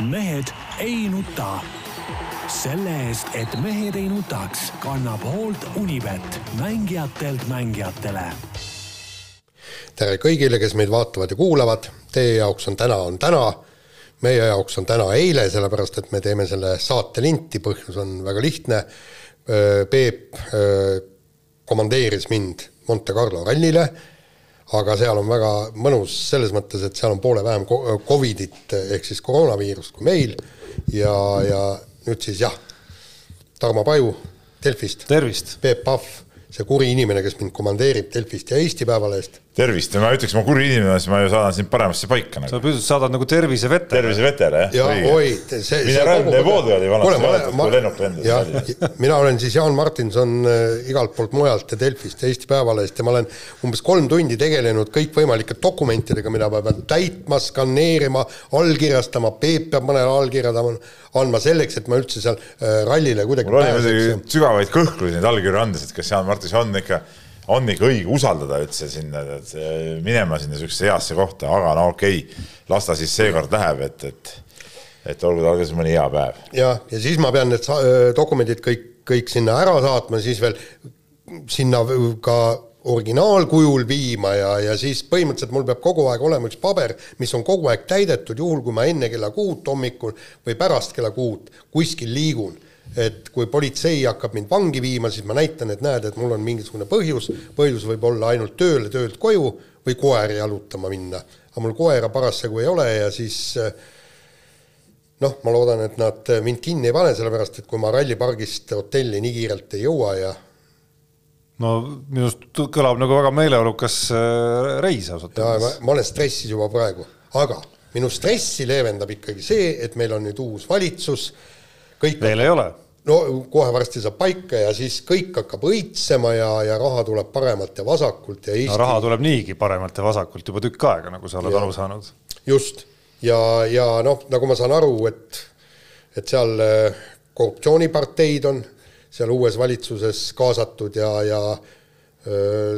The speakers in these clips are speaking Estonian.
mehed ei nuta. selle eest, et mehed ei nutaks, kannab hoolt Unibet, mängijatelt mängijatele. tere kõigile, kes meid vaatavad ja kuulavad. Teie jaoks on täna on täna, meie jaoks on täna eile, sellepärast et me teeme selle saate linti, põhjus on väga lihtne. Peep komandeeris mind Monte Carlo rallile aga seal on väga mõnus selles mõttes, et seal on poole vähem Covidit ehk siis koroonaviirust kui meil ja, ja nüüd siis jah, Tarmo Paju Delfist. Peep Pahv, see kuri inimene, kes mind komandeerib Delfist ja Eesti Päevalehest tervist ma ütleks, ma kuri inimene, siis ma ju saadan sind paremasse paika nagu.. sa püüdsid saada nagu tervisevete. tervisevetele jah? ja oi, see. mineraalne voodi oli vanasti, kui lennuk lendas. mina olen siis Jaan Martinson äh, igalt poolt mujalt ja Delfist ja Eesti Päevalehest ja ma olen umbes kolm tundi tegelenud kõikvõimalike dokumentidega, mida ma pean täitma, skaneerima, allkirjastama, Peep peab mõnele allkirjad andma selleks, et ma üldse seal äh, rallile kuidagi mul oli muidugi sügavaid kõhklusi neid allkirju andes, et kas Jaan Martinson on ikka on ikka õige usaldada üldse sinna, minema sinna niisugusesse heasse kohta, aga no okei okay,, las ta siis seekord läheb, et, et et olgu tal ka siis mõni hea päev. jah, ja siis ma pean need dokumendid kõik, kõik sinna ära saatma, siis veel sinna ka originaalkujul viima ja, ja siis põhimõtteliselt mul peab kogu aeg olema üks paber, mis on kogu aeg täidetud, juhul kui ma enne kella kuut hommikul või pärast kella kuut kuskil liigun et kui politsei hakkab mind vangi viima, siis ma näitan, et näed, et mul on mingisugune põhjus, põhjus võib olla ainult tööle, töölt koju või koeri jalutama minna. aga mul koera parasjagu ei ole ja siis noh, ma loodan, et nad mind kinni ei pane, sellepärast et kui ma rallipargist hotelli nii kiirelt ei jõua ja no minu arust kõlab nagu väga meeleolukas äh, reis ausalt öeldes. ma olen stressis juba praegu, aga minu stressi leevendab ikkagi see, et meil on nüüd uus valitsus, kõik veel ei ole no kohe varsti saab paika ja siis kõik hakkab õitsema ja, ja raha tuleb paremalt ja vasakult ja Eesti no raha tuleb niigi paremalt ja vasakult juba tükk aega, nagu sa oled ja, aru saanud. just, ja, ja noh, nagu ma saan aru, et et seal äh, korruptsiooniparteid on seal uues valitsuses kaasatud ja, ja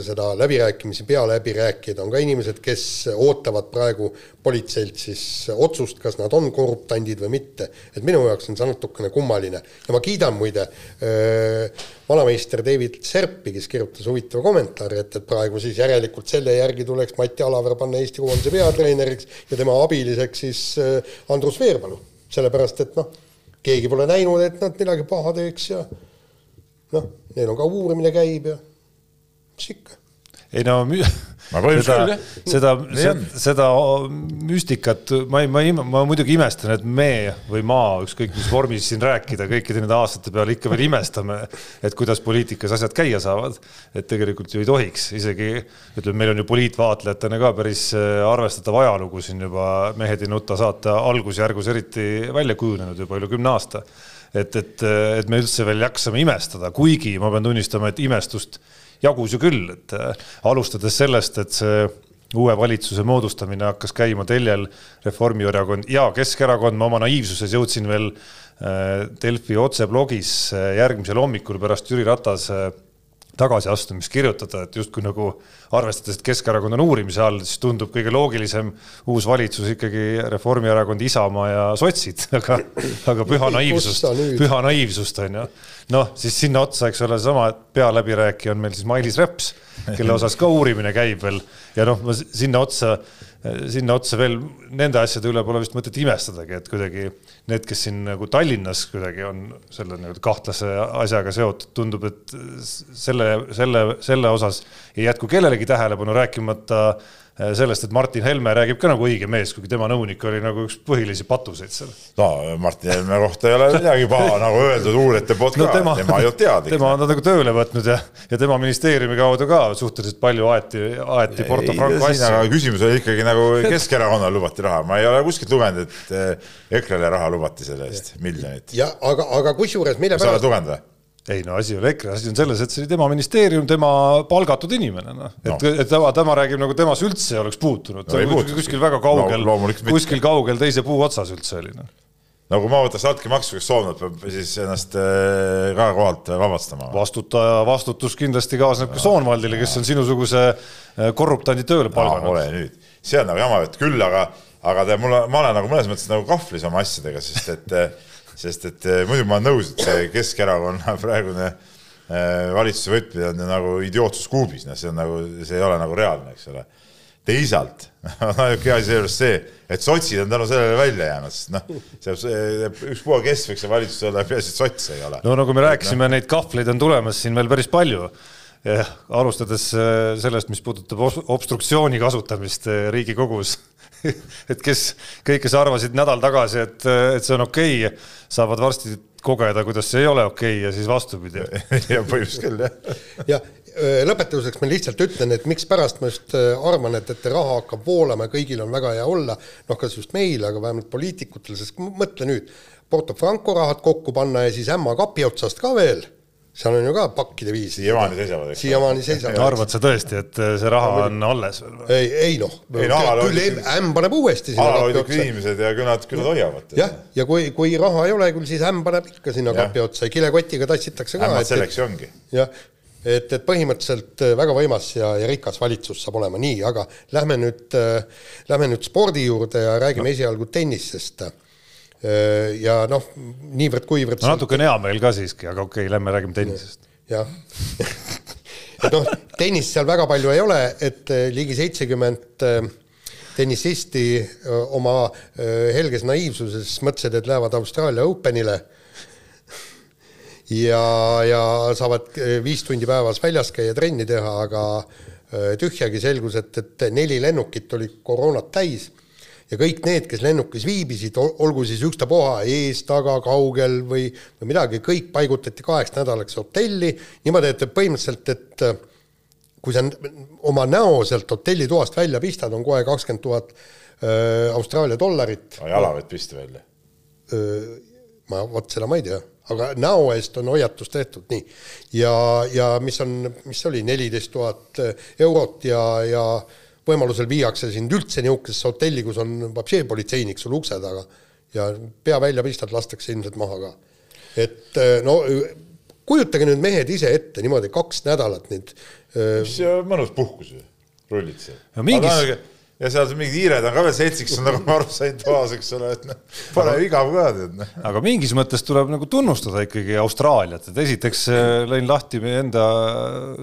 seda läbirääkimisi pealäbirääkijad on ka inimesed, kes ootavad praegu politseilt siis otsust, kas nad on korruptandid või mitte. et minu jaoks on see natukene kummaline ja ma kiidan muide vanameister David Serpi, kes kirjutas huvitava kommentaari, et, et praegu siis järelikult selle järgi tuleks Mati Alaver panna Eesti koondise peatreeneriks ja tema abiliseks siis Andrus Veerpalu, sellepärast et noh, keegi pole näinud, et nad midagi paha teeks ja noh, neil on ka uurimine käib ja mis ikka. ei no seda, seda, seda, seda müstikat ma ei, ma ei, ma muidugi imestan, et me või ma, ükskõik mis vormis siin rääkida, kõikide nende aastate peale ikka veel imestame, et kuidas poliitikas asjad käia saavad. et tegelikult ju ei tohiks, isegi ütleme, meil on ju poliitvaatlejatena ka päris äh, arvestatav ajalugu siin juba Mehed ei nuta saate algusjärgus eriti välja kujunenud juba üle kümne aasta. et, et, et me üldse veel jaksame imestada, kuigi ma pean tunnistama, et imestust jagus ju küll, et äh, alustades sellest, et see uue valitsuse moodustamine hakkas käima teljel Reformierakond ja Keskerakond, ma oma naiivsuses jõudsin veel äh, Delfi otseblogis äh, järgmisel hommikul pärast Jüri Ratase tagasiastumist kirjutada, et justkui nagu arvestades, et Keskerakond on uurimise all, siis tundub kõige loogilisem uus valitsus ikkagi Reformierakond, Isamaa ja sotsid, aga, aga püha naiivsust, püha naiivsust on ju. Noh, siis sinna otsa, eks ole, seesama pealäbirääkija on meil siis Mailis Reps, kelle osas ka uurimine käib veel. Ja noh, sinna otsa, sinna otsa veel nende asjade üle pole vist mõtet imestadagi, et kuidagi need, kes siin nagu Tallinnas kuidagi on selle nagu kahtlase asjaga seotud, tundub, et selle, selle, selle osas ei jätku kellelegi tähelepanu, rääkimata Äh, sellest, et Martin Helme räägib ka nagu õige mees, kuigi tema nõunik oli nagu üks põhilisi patuseid seal. no Martin Helme kohta ei ole midagi paha nagu öeldud uurijate poolt no, ka, tema, tema ei olnud teadlik. tema on ta nagu tööle võtnud ja, ja tema ministeeriumi kaudu ka suhteliselt palju aeti, aeti Porto Franco asju. aga küsimus oli ikkagi nagu Keskerakonnale lubati raha, ma ei ole kuskilt lugenud, et eh, EKRE-le raha lubati selle eest, miljonit. ja aga, aga kusjuures mille pärast. sa oled lugenud või? Ei no asi ei ole EKRE, asi on selles, et see oli tema ministeerium, tema palgatud inimene, noh. et no., et tema, tema räägib nagu temas üldse oleks puutunud no,, kuskil, kuskil väga kaugel no,, kuskil kaugel teise puu otsas üldse oli, noh no kui ma võtaks altkäemaksu, kes soovib, peab siis ennast äh, ka kohalt vabastama. vastutaja vastutus kindlasti kaasneb ka Soonvaldile, kes on sinusuguse äh, korruptandi tööle palganud. ole nüüd, see on nagu jama, et küll aga aga tead, mul, ma olen nagu mõnes mõttes nagu kahvlis oma asjadega, sest et, sest et muidu ma olen nõus, et see Keskerakonna praegune valitsuse võtmine on nagu idiootsuskuubis, noh, see on nagu, see ei ole nagu reaalne, eks ole teisalt on ainuke asi seejuures see, et sotsid on tänu sellele välja jäänud, sest noh, see ükspuha, kes võiks see valitsus olla, peaasi, et sotse ei ole. no nagu me rääkisime no., neid kahvleid on tulemas siin veel päris palju. alustades äh, sellest, mis puudutab obstruktsiooni kasutamist Riigikogus et kes, kõik, kes arvasid nädal tagasi, et, et see on okei okay,, saavad varsti kogeda, kuidas see ei ole okei okay ja siis vastupidi ja põhimõtteliselt küll jah. ja lõpetuseks ma lihtsalt ütlen, et mikspärast ma just arvan, et, et raha hakkab voolama ja kõigil on väga hea olla, noh, kas just meil, aga vähemalt poliitikutel, sest mõtle nüüd, Porto Franco rahad kokku panna ja siis ämma kapi otsast ka veel seal on ju ka pakkide viisi. siiamaani seisavad, eks. siiamaani seisavad. arvad sa tõesti, et see raha on alles veel või? ei, ei noh, küll ämm paneb uuesti sinna kapi otsa. inimesed ja küll nad, küll nad hoiavad. jah, ja kui, kui raha ei ole, küll siis ämm paneb ikka sinna ja. kapi otsa ja kilekotiga tassitakse ka. ämmad selleks ju ongi. jah et, et põhimõtteliselt äh, väga võimas ja, ja rikas valitsus saab olema nii, aga lähme nüüd äh,, lähme nüüd spordi juurde ja räägime no. esialgu tennisest. Ja noh, niivõrd-kuivõrd no natuke on hea meel ka siiski, aga okei okay,, lähme räägime tennisest. jah. Et noh, tennist seal väga palju ei ole, et äh, ligi seitsekümmend äh, tennisisti äh, oma helges naiivsuses mõtlesid, et lähevad Austraalia Openile. Ja, ja saavad viis tundi päevas väljas käia, trenni teha, aga tühjagi selgus, et, et neli lennukit olid koroonat täis ja kõik need, kes lennukis viibisid, olgu siis ükstapuha ees, taga, kaugel või, või midagi, kõik paigutati kaheks nädalaks hotelli niimoodi, et põhimõtteliselt, et eh, kui sa oma näo sealt hotellitoast välja pistad, on kohe kakskümmend tuhat Austraalia dollarit. jala võid pista välja? ma vot seda ma ei tea aga näo eest on hoiatus tehtud, nii. ja, ja mis on, mis oli, neliteist tuhat eurot ja, ja võimalusel viiakse sind üldse niisugusesse hotelli, kus on politseinik sul ukse taga ja pea välja pistad, lastakse ilmselt maha ka. et no kujutage nüüd mehed ise ette niimoodi kaks nädalat nüüd. mis mõnus puhkus ju, rullid seal. no mingis ja seal mingid hiired on ka veel seltsiks, nagu ma aru sain toas, eks ole, et noh, pole igav ka tead. Noh. aga mingis mõttes tuleb nagu tunnustada ikkagi Austraaliat, et esiteks äh, lõin lahti meie enda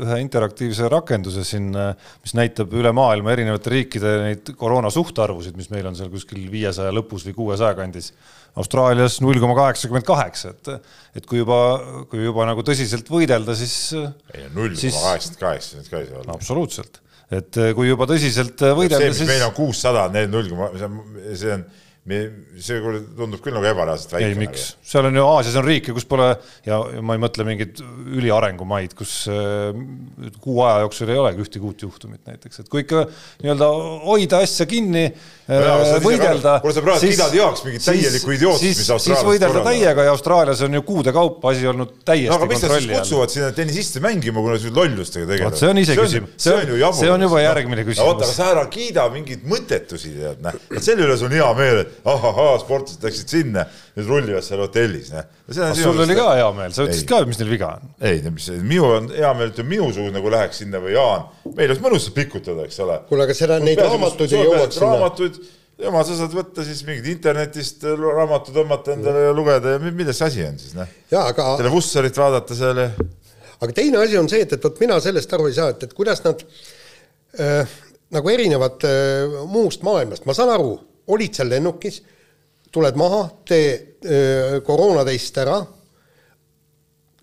ühe interaktiivse rakenduse siin, äh, mis näitab üle maailma erinevate riikide neid koroona suhtarvusid, mis meil on seal kuskil viiesaja lõpus või kuuesaja kandis. Austraalias null koma kaheksakümmend kaheksa, et, et kui juba, kui juba nagu tõsiselt võidelda, siis. ei, null koma kaheksakümmend kaheksa nüüd ka ei saa olla. absoluutselt et eh, kui juba tõsiselt eh, võidelda, siis. meil on kuussada, need null koma, see on see tundub küll nagu ebareaalselt väike. ei, miks, seal on ju Aasias on riike, kus pole ja ma ei mõtle mingeid üliarengumaid, kus äh, kuu aja jooksul ei olegi ühtegi uut juhtumit näiteks, et kui ikka nii-öelda hoida asja kinni äh,, võidelda. kuule, sa praegu kiidad heaks mingit täielikku idiootist, mis Austraalias siis võidelda täiega ja Austraalias on ju kuude kaupa asi olnud täiesti no, aga miks nad siis kutsuvad sinna tennisiste mängima, kui nad nüüd lollustega tegelevad? see on iseküsimus, see on, see on, see on juba järgmine küsimus. oota, aga sa ära kiida mingeid mõttetusi, tead, näh, selle üles on hea meel, et ahahaa, sportlased läksid sinna, nüüd rullivad seal hotellis, noh. sul oli ka hea meel, sa ütlesid ka, mis neil viga on. ei, mis, minu on hea meel, et minusugune nagu läheks sinna või Jaan, meil oleks mõnus pikutada, eks ole. kuule, aga seda, neid raamatuid ei jõuaks sinna. raamatuid, jumal, sa saad võtta siis mingid internetist raamatu tõmmata endale ja lugeda ja milles see asi on siis, noh. Aga... selle Vusserit vaadata seal ja. aga teine asi on see, et, et vot mina sellest aru ei saa, et, et kuidas nad äh, nagu erinevad äh, muust maailmast, ma saan aru olid seal lennukis, tuled maha, tee koroonatest ära,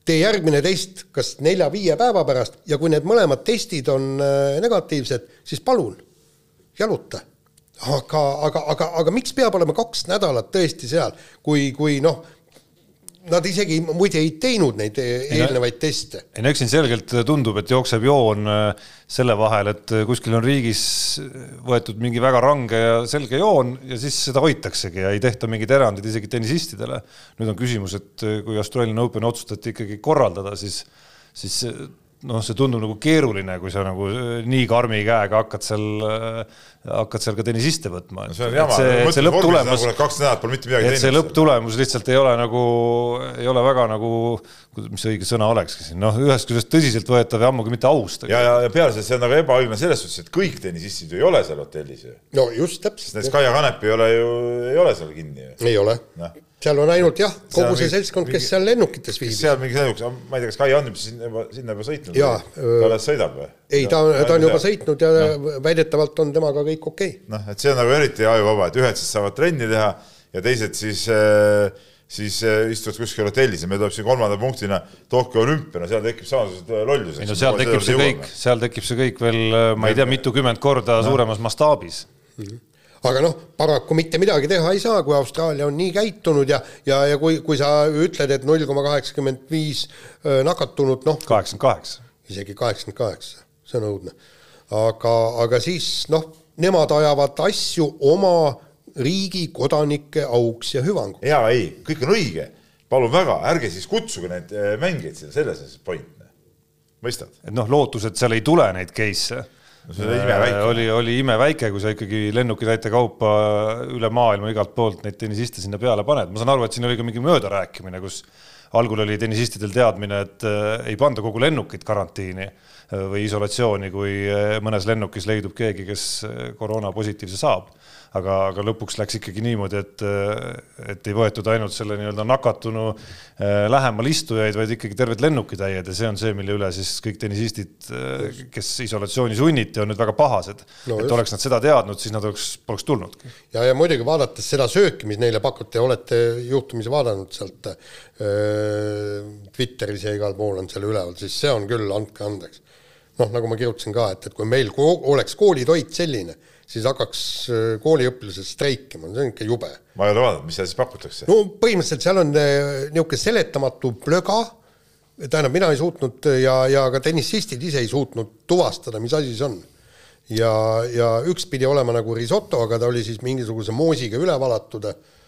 tee järgmine test kas nelja-viie päeva pärast ja kui need mõlemad testid on negatiivsed, siis palun, jaluta. aga, aga, aga, aga miks peab olema kaks nädalat tõesti seal, kui, kui noh, Nad isegi muide ei teinud neid eelnevaid teste. ei no eks siin selgelt tundub, et jookseb joon äh, selle vahel, et kuskil on riigis võetud mingi väga range ja selge joon ja siis seda hoitaksegi ja ei tehta mingeid erandeid isegi tennisistidele. nüüd on küsimus, et kui Australian Open otsustati ikkagi korraldada, siis, siis noh, see tundub nagu keeruline, kui sa nagu nii karmi käega hakkad seal, hakkad seal ka tennisiste võtma. No see on jama, see lõpptulemus, kaks nädalat pole mitte midagi teinud. see lõpptulemus lihtsalt ei ole nagu, ei ole väga nagu, mis õige sõna olekski siin, noh, ühest küljest tõsiseltvõetav ja ammugi mitte aus. ja, ja, ja peale see on nagu ebaõiglane selles suhtes, et kõik tennisistid ju ei ole seal hotellis ju. no just täpselt. näiteks Kaia Kanep ei ole ju, ei ole seal kinni ju. ei ole no seal on ainult jah, kogu see seltskond, kes seal lennukites viibib. seal mingi lennukiks, ma ei tea, kas Kai on sinna juba, sinna juba sõitnud? ta alles sõidab või? ei, ta, ta on juba sõitnud ja no. väidetavalt on temaga kõik okei okay.. noh, et see on nagu eriti ajuvaba, et ühed siis saavad trenni teha ja teised siis äh, siis äh, istuvad kuskil hotellis ja meil tuleb siin kolmanda punktina Tokyo olümpia, no seal tekib samasugused äh, lollused. ei no seal tekib see kõik, seal tekib see kõik veel, ma ei tea, mitukümmend korda no. suuremas mastaabis mm. -hmm aga noh, paraku mitte midagi teha ei saa, kui Austraalia on nii käitunud ja, ja, ja kui, kui sa ütled, et null koma kaheksakümmend viis nakatunut, noh. kaheksakümmend kaheksa. isegi kaheksakümmend kaheksa, see on õudne. aga, aga siis noh, nemad ajavad asju oma riigi kodanike auks ja hüvanguks. jaa, ei, kõik on õige, palun väga, ärge siis kutsuge neid mängijaid sinna, selles on see point. mõistad? et noh, lootus, et seal ei tule neid case'e Äh, oli, oli imeväike, kui sa ikkagi lennukitäite kaupa üle maailma igalt poolt neid tennisiste sinna peale paned, ma saan aru, et siin oli ka mingi möödarääkimine, kus algul oli tennisistidel teadmine, et äh, ei panda kogu lennukit karantiini äh, või isolatsiooni, kui mõnes lennukis leidub keegi, kes koroona positiivse saab aga, aga lõpuks läks ikkagi niimoodi, et, et ei võetud ainult selle nii-öelda nakatunu äh, lähemal istujaid, vaid ikkagi terved lennukitäied ja see on see, mille üle siis kõik tennisistid, äh, kes isolatsiooni sunniti, on nüüd väga pahased no,. et oleks nad seda teadnud, siis nad oleks, poleks tulnudki. ja, ja muidugi vaadates seda sööki, mis neile pakuti, olete juhtumisi vaadanud sealt äh, Twitteris ja igal pool on seal üleval, siis see on küll, andke andeks. noh, nagu ma kirjutasin ka, et, et kui meil oleks koolitoit selline siis hakkaks äh, kooliõpilased streikima, see on ikka jube. ma ei ole vaadanud, mis seal siis pakutakse? no põhimõtteliselt seal on äh, niisugune seletamatu plöga, tähendab, mina ei suutnud ja, ja ka tennisistid ise ei suutnud tuvastada, mis asi see on. ja, ja üks pidi olema nagu risotto, aga ta oli siis mingisuguse moosiga üle valatud Äh,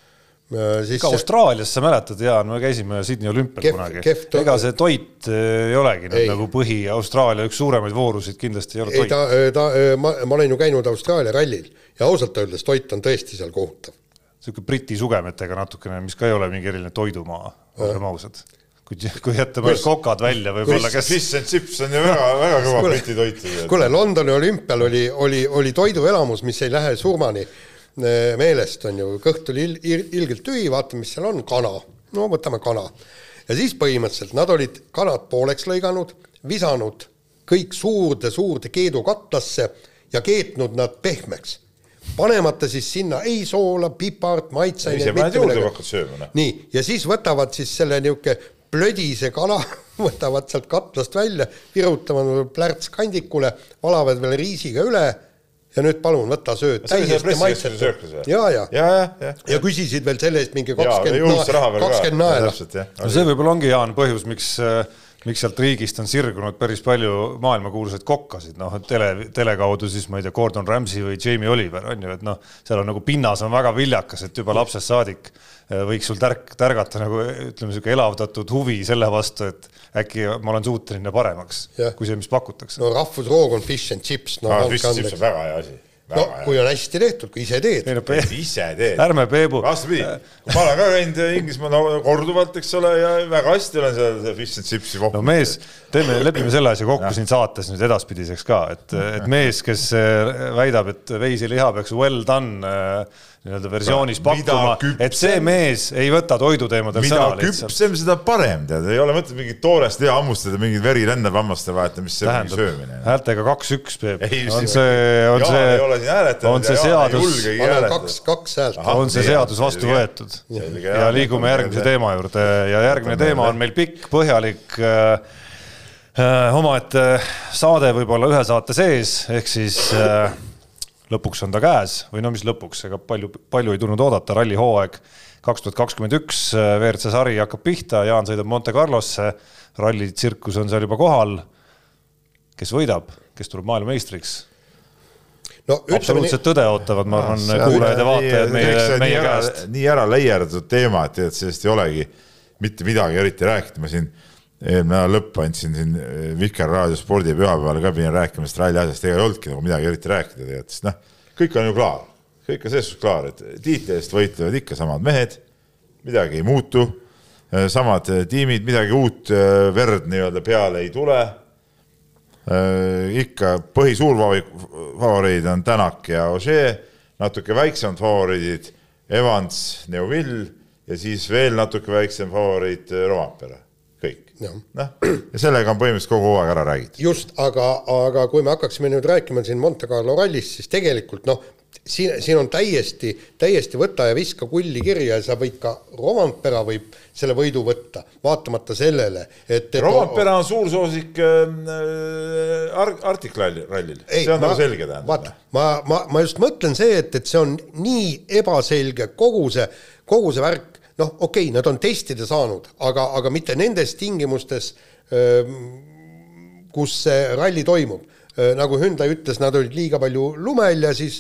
siis ka Austraalias, sa mäletad, Jaan, me käisime Sydney olümpial kunagi. ega see toit äh, ei olegi ei. nagu põhi, Austraalia üks suuremaid voorusid kindlasti ei ole toit. ta, äh, ta, ma, ma olen ju käinud Austraalia rallil ja ausalt öeldes toit on tõesti seal kohutav. niisugune Briti sugemetega natukene, mis ka ei ole mingi eriline toidumaa, olgem ausad kui, kui jätta mõned kokad välja võib-olla, kes. Fish and chips on ju väga, väga kõva Briti toit. kuule, Londoni olümpial oli, oli, oli toiduelamus, mis ei lähe surmani Äh, meelest, on ju, kõht oli il, il, ilgelt tühi, vaatame, mis seal on, kana. no võtame kana. ja siis põhimõtteliselt nad olid kanad pooleks lõiganud, visanud kõik suurde-suurde keedukatlasse ja keetnud nad pehmeks panemata siis sinna ei soola, pipart, maitseaineid. Noh. nii, ja siis võtavad siis selle niisugune plödise kala, võtavad sealt katlast välja, virutavad plärts kandikule, valavad veel riisiga üle ja nüüd palun võta sööd täiesti maitsetu. ja, ja, ja, ja, ja, ja küsisid veel selle eest mingi kakskümmend, kakskümmend naela. no see võib-olla ongi, Jaan, põhjus, miks äh, miks sealt riigist on sirgunud päris palju maailmakuulsaid kokkasid, noh, tele, tele kaudu siis ma ei tea, Gordon Ramsay või Jamie Oliver on ju, et noh, seal on nagu pinnas on väga viljakas, et juba lapsest saadik äh, võiks sul tärk, tärgata nagu ütleme, niisugune elavdatud huvi selle vastu, et äkki ma olen suuteline paremaks, kui see, mis pakutakse. no rahvusroog on fish and chips no,. Ah, fish and chips on väga hea asi no kui on hästi tehtud, kui ise teed. No, ise teed. ärme Peebu. vastupidi, ma olen ka käinud Inglismaal korduvalt, eks ole, ja väga hästi olen seal fish and chips'i kokku. no mees, teeme, lepime selle asja kokku siin saates nüüd edaspidiseks ka, et, et mees, kes äh, väidab, et veiseliha peaks well done äh, nii-öelda versioonis pakkuma, et see mees ei võta toiduteemadel sõna lihtsalt. küpsem, seda parem, tead, ei ole mõtet mingit toorest liha hammustada, mingit veri lendab hammaste vahelt ja mis see Tähendab, söömine. häältega kaks-üks, Peep. on see, on see, on see seadus, kaks, kaks häält. on see seadus vastu võetud ja liigume järgmise teema juurde ja järgmine teema on meil pikk, põhjalik äh, äh, omaette saade võib-olla ühe saate sees, ehk siis äh, lõpuks on ta käes või no mis lõpuks, ega palju, palju ei tulnud oodata, rallihooaeg kaks tuhat kakskümmend üks, WRC sari hakkab pihta, Jaan sõidab Monte Carlosse, rallitsirkus on seal juba kohal. kes võidab, kes tuleb maailmameistriks? no absoluutselt tõde ootavad, ma arvan, kuulajad ja vaatajad meie, meie ära, käest. nii ära leierdatud teema, et, et sellest ei olegi mitte midagi eriti rääkida, ma siin eelmine nädal lõpp andsin siin Vikerraadio spordi pühapäeval ka pidin rääkima sellest ralli asjast, ega ei olnudki nagu midagi eriti rääkida tegelikult, sest noh, kõik on ju klaar, kõik on selles suhtes klaar, et tiitli eest võitlevad ikka samad mehed, midagi ei muutu, samad tiimid, midagi uut verd nii-öelda peale ei tule. ikka põhisuurfavoriidid on Tänak ja Ožee, natuke väiksemad favoriidid Evans, Neuville ja siis veel natuke väiksem favoriit Rompere. Noh, ja sellega on põhimõtteliselt kogu hooaeg ära räägitud. just, aga, aga kui me hakkaksime nüüd rääkima siin Monte Carlo rallist, siis tegelikult noh, siin, siin on täiesti, täiesti võta ja viska kulli kirja ja sa võid ka Rompera võib selle võidu võtta, vaatamata sellele, et, et. Rompera on suursoosik äh, Ar Arctic rallil, see on nagu selge tähendab. vaata, ma, ma, ma just mõtlen see, et, et see on nii ebaselge kogu see, kogu see värk noh, okei okay,, nad on testida saanud, aga, aga mitte nendes tingimustes, kus see ralli toimub. nagu Hyundai ütles, nad olid liiga palju lumel ja siis,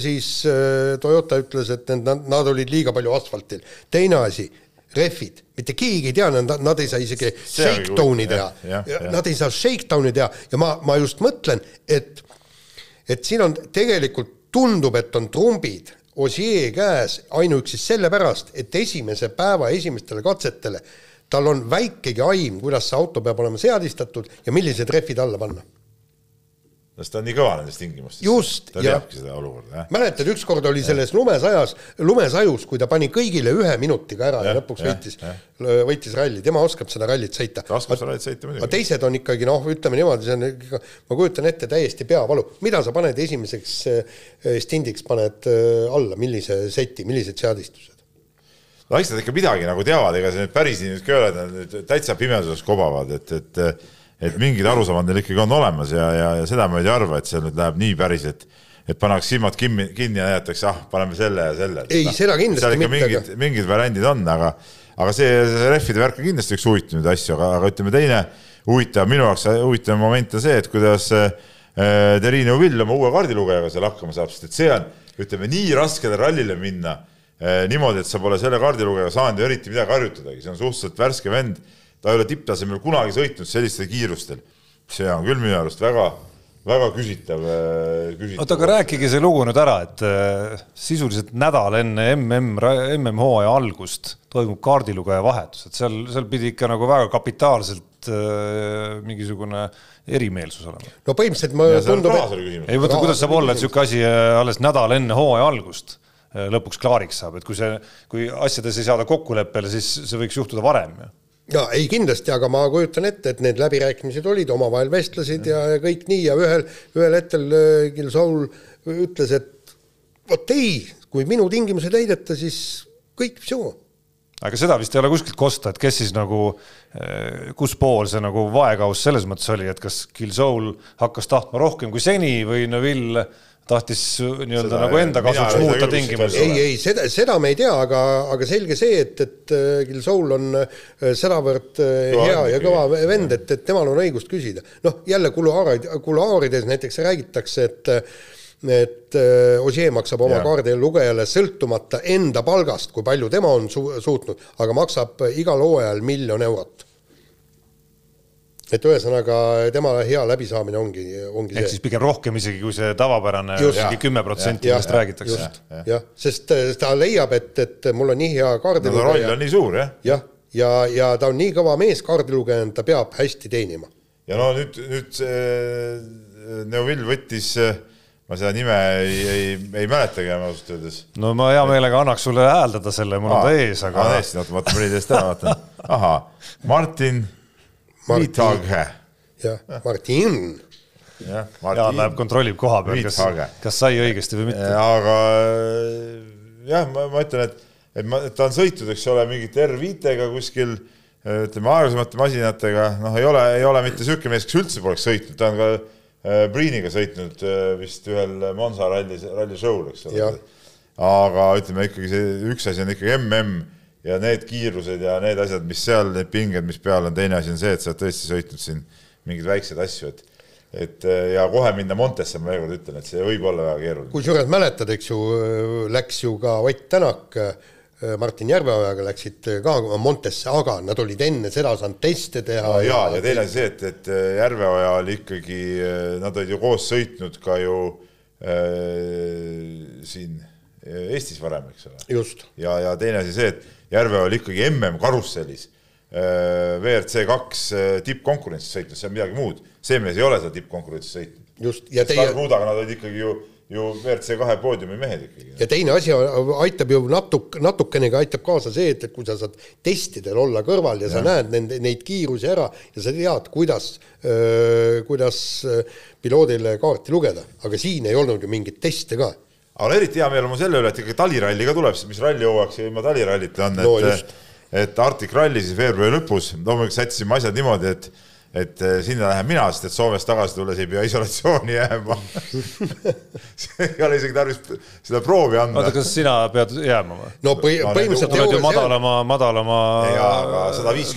siis Toyota ütles, et nad, nad olid liiga palju asfaltil. teine asi, rehvid, mitte keegi ei tea, nad, nad ei saa isegi shakedown'i teha. Nad ei saa shakedown'i teha ja ma, ma just mõtlen, et, et siin on tegelikult tundub, et on trumbid Osier käes ainuüksi sellepärast, et esimese päeva esimestele katsetele tal on väikegi aim, kuidas see auto peab olema seadistatud ja millised rehvid alla panna sest ta on nii kõva nendes tingimustes. just. ta teabki seda olukorda, jah. mäletad, ükskord oli selles lumesajas, lumesajus, kui ta pani kõigile ühe minutiga ära ja, ja lõpuks ja, võitis, võitis ralli, tema oskab seda rallit sõita. ta oskab seda rallit sõita muidugi. aga teised on ikkagi noh, ütleme niimoodi, see on ikka, ma kujutan ette, täiesti peavalu. mida sa paned esimeseks eh, stindiks, paned eh, alla, millise seti, millised seadistused? no eks nad ikka midagi nagu teavad, ega see nüüd päris nii nüüd ka ei ole, nad täitsa pimeduses kobavad, et, et et mingid arusaamad neil ikkagi on olemas ja, ja, ja seda ma ei arva, et see nüüd läheb nii päris, et et pannakse silmad kinni, kinni ja näidatakse, ah, paneme selle ja selle. ei no,, seda kindlasti mitte. mingid, mingid variandid on, aga, aga see, see rehvide värk on kindlasti üks huvitavaid asju, aga, aga ütleme, teine huvitav, minu jaoks huvitav moment on see, et kuidas äh, Terrine Vill oma uue kaardilugejaga seal hakkama saab, sest et see on, ütleme, nii raskele rallile minna äh, niimoodi, et sa pole selle kaardilugejaga saanud ju eriti midagi harjutadagi, see on suhteliselt värske vend ta ei ole tipptasemel kunagi sõitnud sellistel kiirustel. see on küll minu arust väga, väga küsitav, äh, küsitav. oota, aga rääkige see lugu nüüd ära, et äh, sisuliselt nädal enne mm, MM-hooaja algust toimub kaardilugeja vahetus, et seal, seal pidi ikka nagu väga kapitaalselt äh, mingisugune erimeelsus olema. no põhimõtteliselt ma tundub, et ei vaata, kuidas saab olla, et niisugune asi äh, alles nädal enne hooaja algust lõpuks klaariks saab, et kui see, kui asjades ei saada kokkuleppele, siis see võiks juhtuda varem ju ja ei kindlasti, aga ma kujutan ette, et need läbirääkimised olid, omavahel vestlesid ja, ja kõik nii ja ühel, ühel hetkel äh, Gil Soul ütles, et vot ei, kui minu tingimusi täideta, siis kõik, soo. aga seda vist ei ole kuskilt kosta, et kes siis nagu, äh, kus pool see nagu vaekauss selles mõttes oli, et kas Gil Soul hakkas tahtma rohkem kui seni või Neville tahtis nii-öelda nagu enda kasuks muuta tingimusi. ei, ei seda, seda me ei tea, aga, aga selge see, et, et äh, Gil Soul on äh, sedavõrd äh, hea ja kõva vend, et, et temal on õigust küsida. noh, jälle kuluaarid, kuluaarides näiteks räägitakse, et et Ossier maksab oma kaardilugejale sõltumata enda palgast, kui palju tema on su suutnud, aga maksab igal hooajal miljon eurot et ühesõnaga tema hea läbisaamine ongi, ongi ehk see. siis pigem rohkem isegi kui see tavapärane kümme protsenti, millest räägitakse. jah, sest äh, ta leiab, et, et mul on nii hea kaardilugeja no,. roll on nii suur, jah. jah, ja, ja, ja ta on nii kõva mees kaardilugejana, ta peab hästi teenima. ja no nüüd, nüüd see Neuvill võttis ma seda nime ei, ei, ei mäletagi enam ausalt öeldes. no ma hea meelega annaks sulle hääldada selle, mul on ta ees, aga. tõesti, oota, ma vaatan prillid eest ära, vaatan. ahah, Martin Viithage. jah, Martin. jah, Jaan läheb kontrollib koha peal, kas, kas sai õigesti või mitte. aga jah, ma, ma ütlen, et, et ma, ta on sõitnud, eks ole, mingite R5-ga kuskil ütleme aeglasemate masinatega, noh, ei ole, ei ole mitte niisugune mees, kes üldse poleks sõitnud, ta on ka äh, Priiniga sõitnud äh, vist ühel Monza ralli, ralli show'l, eks ole. aga ütleme ikkagi see üks asi on ikkagi mm ja need kiirused ja need asjad, mis seal, need pinged, mis peal on, teine asi on see, et sa oled tõesti sõitnud siin mingeid väikseid asju, et et ja kohe minna Montesse, ma veel kord ütlen, et see võib olla väga keeruline. kusjuures mäletad, eks ju, läks ju ka Ott Tänak Martin Järveojaga läksid ka Montesse, aga nad olid enne seda saanud teste teha. ja, ja, ja teine asi see, et, et Järveoja oli ikkagi, nad olid ju koos sõitnud ka ju äh, siin Eestis varem, eks ole. ja, ja teine asi see, et Järveoja oli ikkagi mm karussellis äh, WRC kaks tippkonkurentsis sõitnud, see on midagi muud. see mees ei ole seda tippkonkurentsis sõitnud. just, ja teie. Ruudaga nad olid ikkagi ju ju WRC kahe poodiumi mehed ikkagi. ja teine asi aitab ju natuke, natukenegi aitab kaasa see, et, et kui sa saad testidel olla kõrval ja, ja. sa näed nende, neid kiirusi ära ja sa tead, kuidas, kuidas piloodile kaarti lugeda, aga siin ei olnud ju mingeid teste ka. Aga eriti hea meel on mul selle üle, et ikkagi taliralli ka tuleb, mis rallihooajaks ilma talirallita on, et no, et Arctic Rally siis veebruari lõpus, loomulikult sättisime asjad niimoodi, et et eh, sinna lähen mina, sest et Soomest tagasi tulles ei pea isolatsiooni jääma ei ole isegi tarvis seda proovi anda. oota, kas sina pead jääma või? no põhi, põhimõtteliselt oled ju madalama, madalama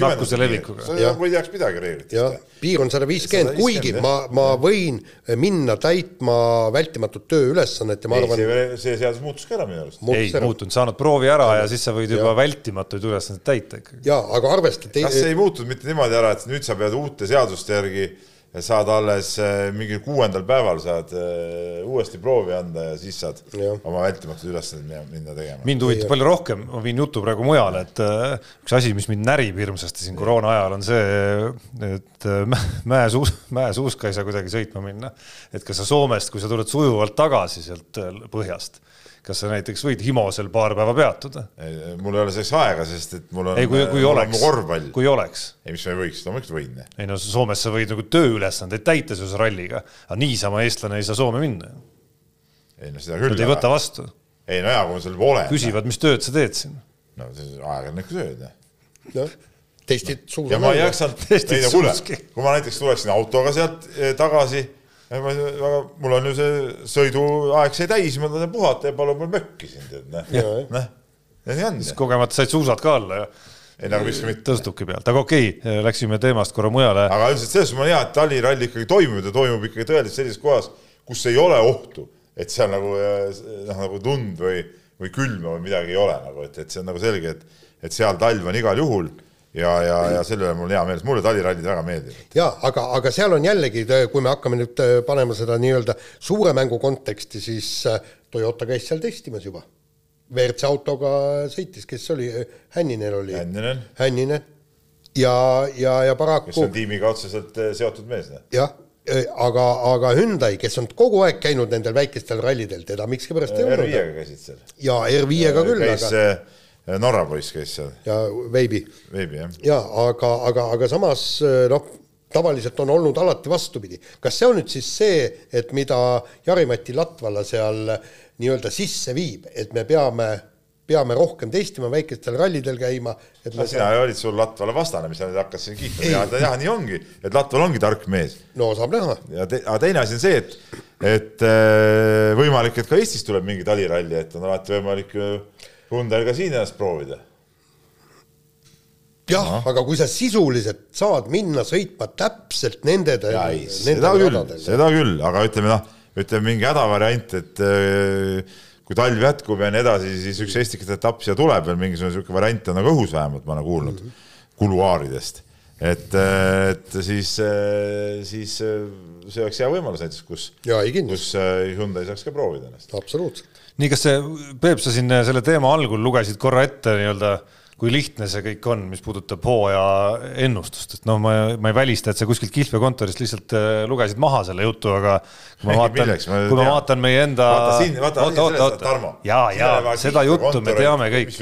nakkuse levikuga. sa ei teaks midagi reeglitest. piir on sada viiskümmend, kuigi ma, ma võin minna täitma vältimatut tööülesannet ja ma arvan. see seadus muutus ka ära minu arust. ei muutunud, sa annad proovi ära ja siis sa võid juba vältimatuid ülesandeid täita ikkagi. ja, aga arvesta. kas see ei muutunud mitte niimoodi ära, et nüüd sa pead uute uute seaduste järgi saad alles äh, mingil kuuendal päeval saad äh, uuesti proovi anda ja siis saad ja. oma vältimatuid ülesandeid minna tegema. mind huvitab palju rohkem, ma viin jutu praegu mujale, et äh, üks asi, mis mind närib hirmsasti siin koroona ajal, on see, et mäesuus, mäesuuska ei saa kuidagi sõitma minna. et kas sa Soomest, kui sa tuled sujuvalt tagasi sealt põhjast kas sa näiteks võid Himosel paar päeva peatuda? mul ei ole selleks aega, sest et mul on, ei, kui, kui oleks, korvpall. kui oleks. ei, mis ma ei võiks, loomulikult võin. ei no Soomes sa võid nagu tööülesandeid täita seoses ralliga, aga niisama eestlane ei saa Soome minna. ei no seda küll. Nad ei võta vastu. ei no jaa, kui ma seal olen. küsivad, mis tööd sa teed siin? no ajakirjanik tööd. jah testid suusa. ja ma ei jaksanud, ei no kuule, kui ma näiteks tuleksin autoga sealt eh, tagasi väga, mul on ju see sõiduaeg sai täis, ma tahan puhata ja palun mul mökki siin, tead, noh. noh, ja nii on. siis kogemata said suusad ka alla ja ei nagu vist mitte. tõstuki pealt, aga okei okay,, läksime teemast korra mujale. aga üldiselt selles mõttes on hea, et taliralli ikkagi toimub ja toimub ikkagi tõeliselt sellises kohas, kus ei ole ohtu, et seal nagu noh, nagu tund või, või külma või midagi ei ole nagu, et, et see on nagu selge, et, et seal talv on igal juhul ja, ja, ja selle üle mul hea meel, mulle talirallid väga meeldivad. ja aga, aga seal on jällegi, kui me hakkame nüüd äh, panema seda nii-öelda suure mängu konteksti, siis äh, Toyota käis seal testimas juba. WRC autoga sõitis, kes oli, Hänninen oli. Hänninen. Hänninen ja, ja, ja paraku. kes on tiimiga otseselt äh, seotud mees. Noh. jah, aga, aga Hyundai, kes on kogu aeg käinud nendel väikestel rallidel, teda miskipärast ei olnud. R5-ga käisid seal. jaa, R5-ga küll, aga Norra poiss käis seal. ja Veibi. Veibi, jah. jaa, aga, aga, aga samas noh, tavaliselt on olnud alati vastupidi. kas see on nüüd siis see, et mida Jari-Mati Latvala seal nii-öelda sisse viib, et me peame, peame rohkem testima, väikestel rallidel käima, et me sina olid sul Latvala vastane, mis sa nüüd hakkasid kiitma, ja jah, nii ongi, et Latval ongi tark mees. no saab näha. ja te, aga teine asi on see, et, et äh, võimalik, et ka Eestis tuleb mingi taliralli, et on alati võimalik Hyundai'l ka siin ennast proovida. jah no., aga kui sa sisuliselt saad minna sõitma täpselt nende seda küll, seda küll, aga ütleme noh, ütleme mingi hädavariant, et äh, kui talv jätkub ja nii edasi, siis üks Estikate etapp siia tuleb veel mingisugune niisugune variant on nagu õhus vähemalt, ma olen kuulnud mm -hmm. kuluaaridest. et, äh, et siis, äh, siis see oleks hea võimalus näiteks, kus, kus Hyundai saaks ka proovida ennast. absoluutselt nii, kas see, Peep, sa siin selle teema algul lugesid korra ette nii-öelda kui lihtne see kõik on, mis puudutab hooaja ennustust, et noh, ma, ma ei välista, et sa kuskilt kihlveokontorist lihtsalt äh, lugesid maha selle jutu, aga kui ma vaatan, kui ma vaatan meie enda. vaata siin, vaata oota, oota, oota. Tarmo. ja, ja seda juttu me teame kõik.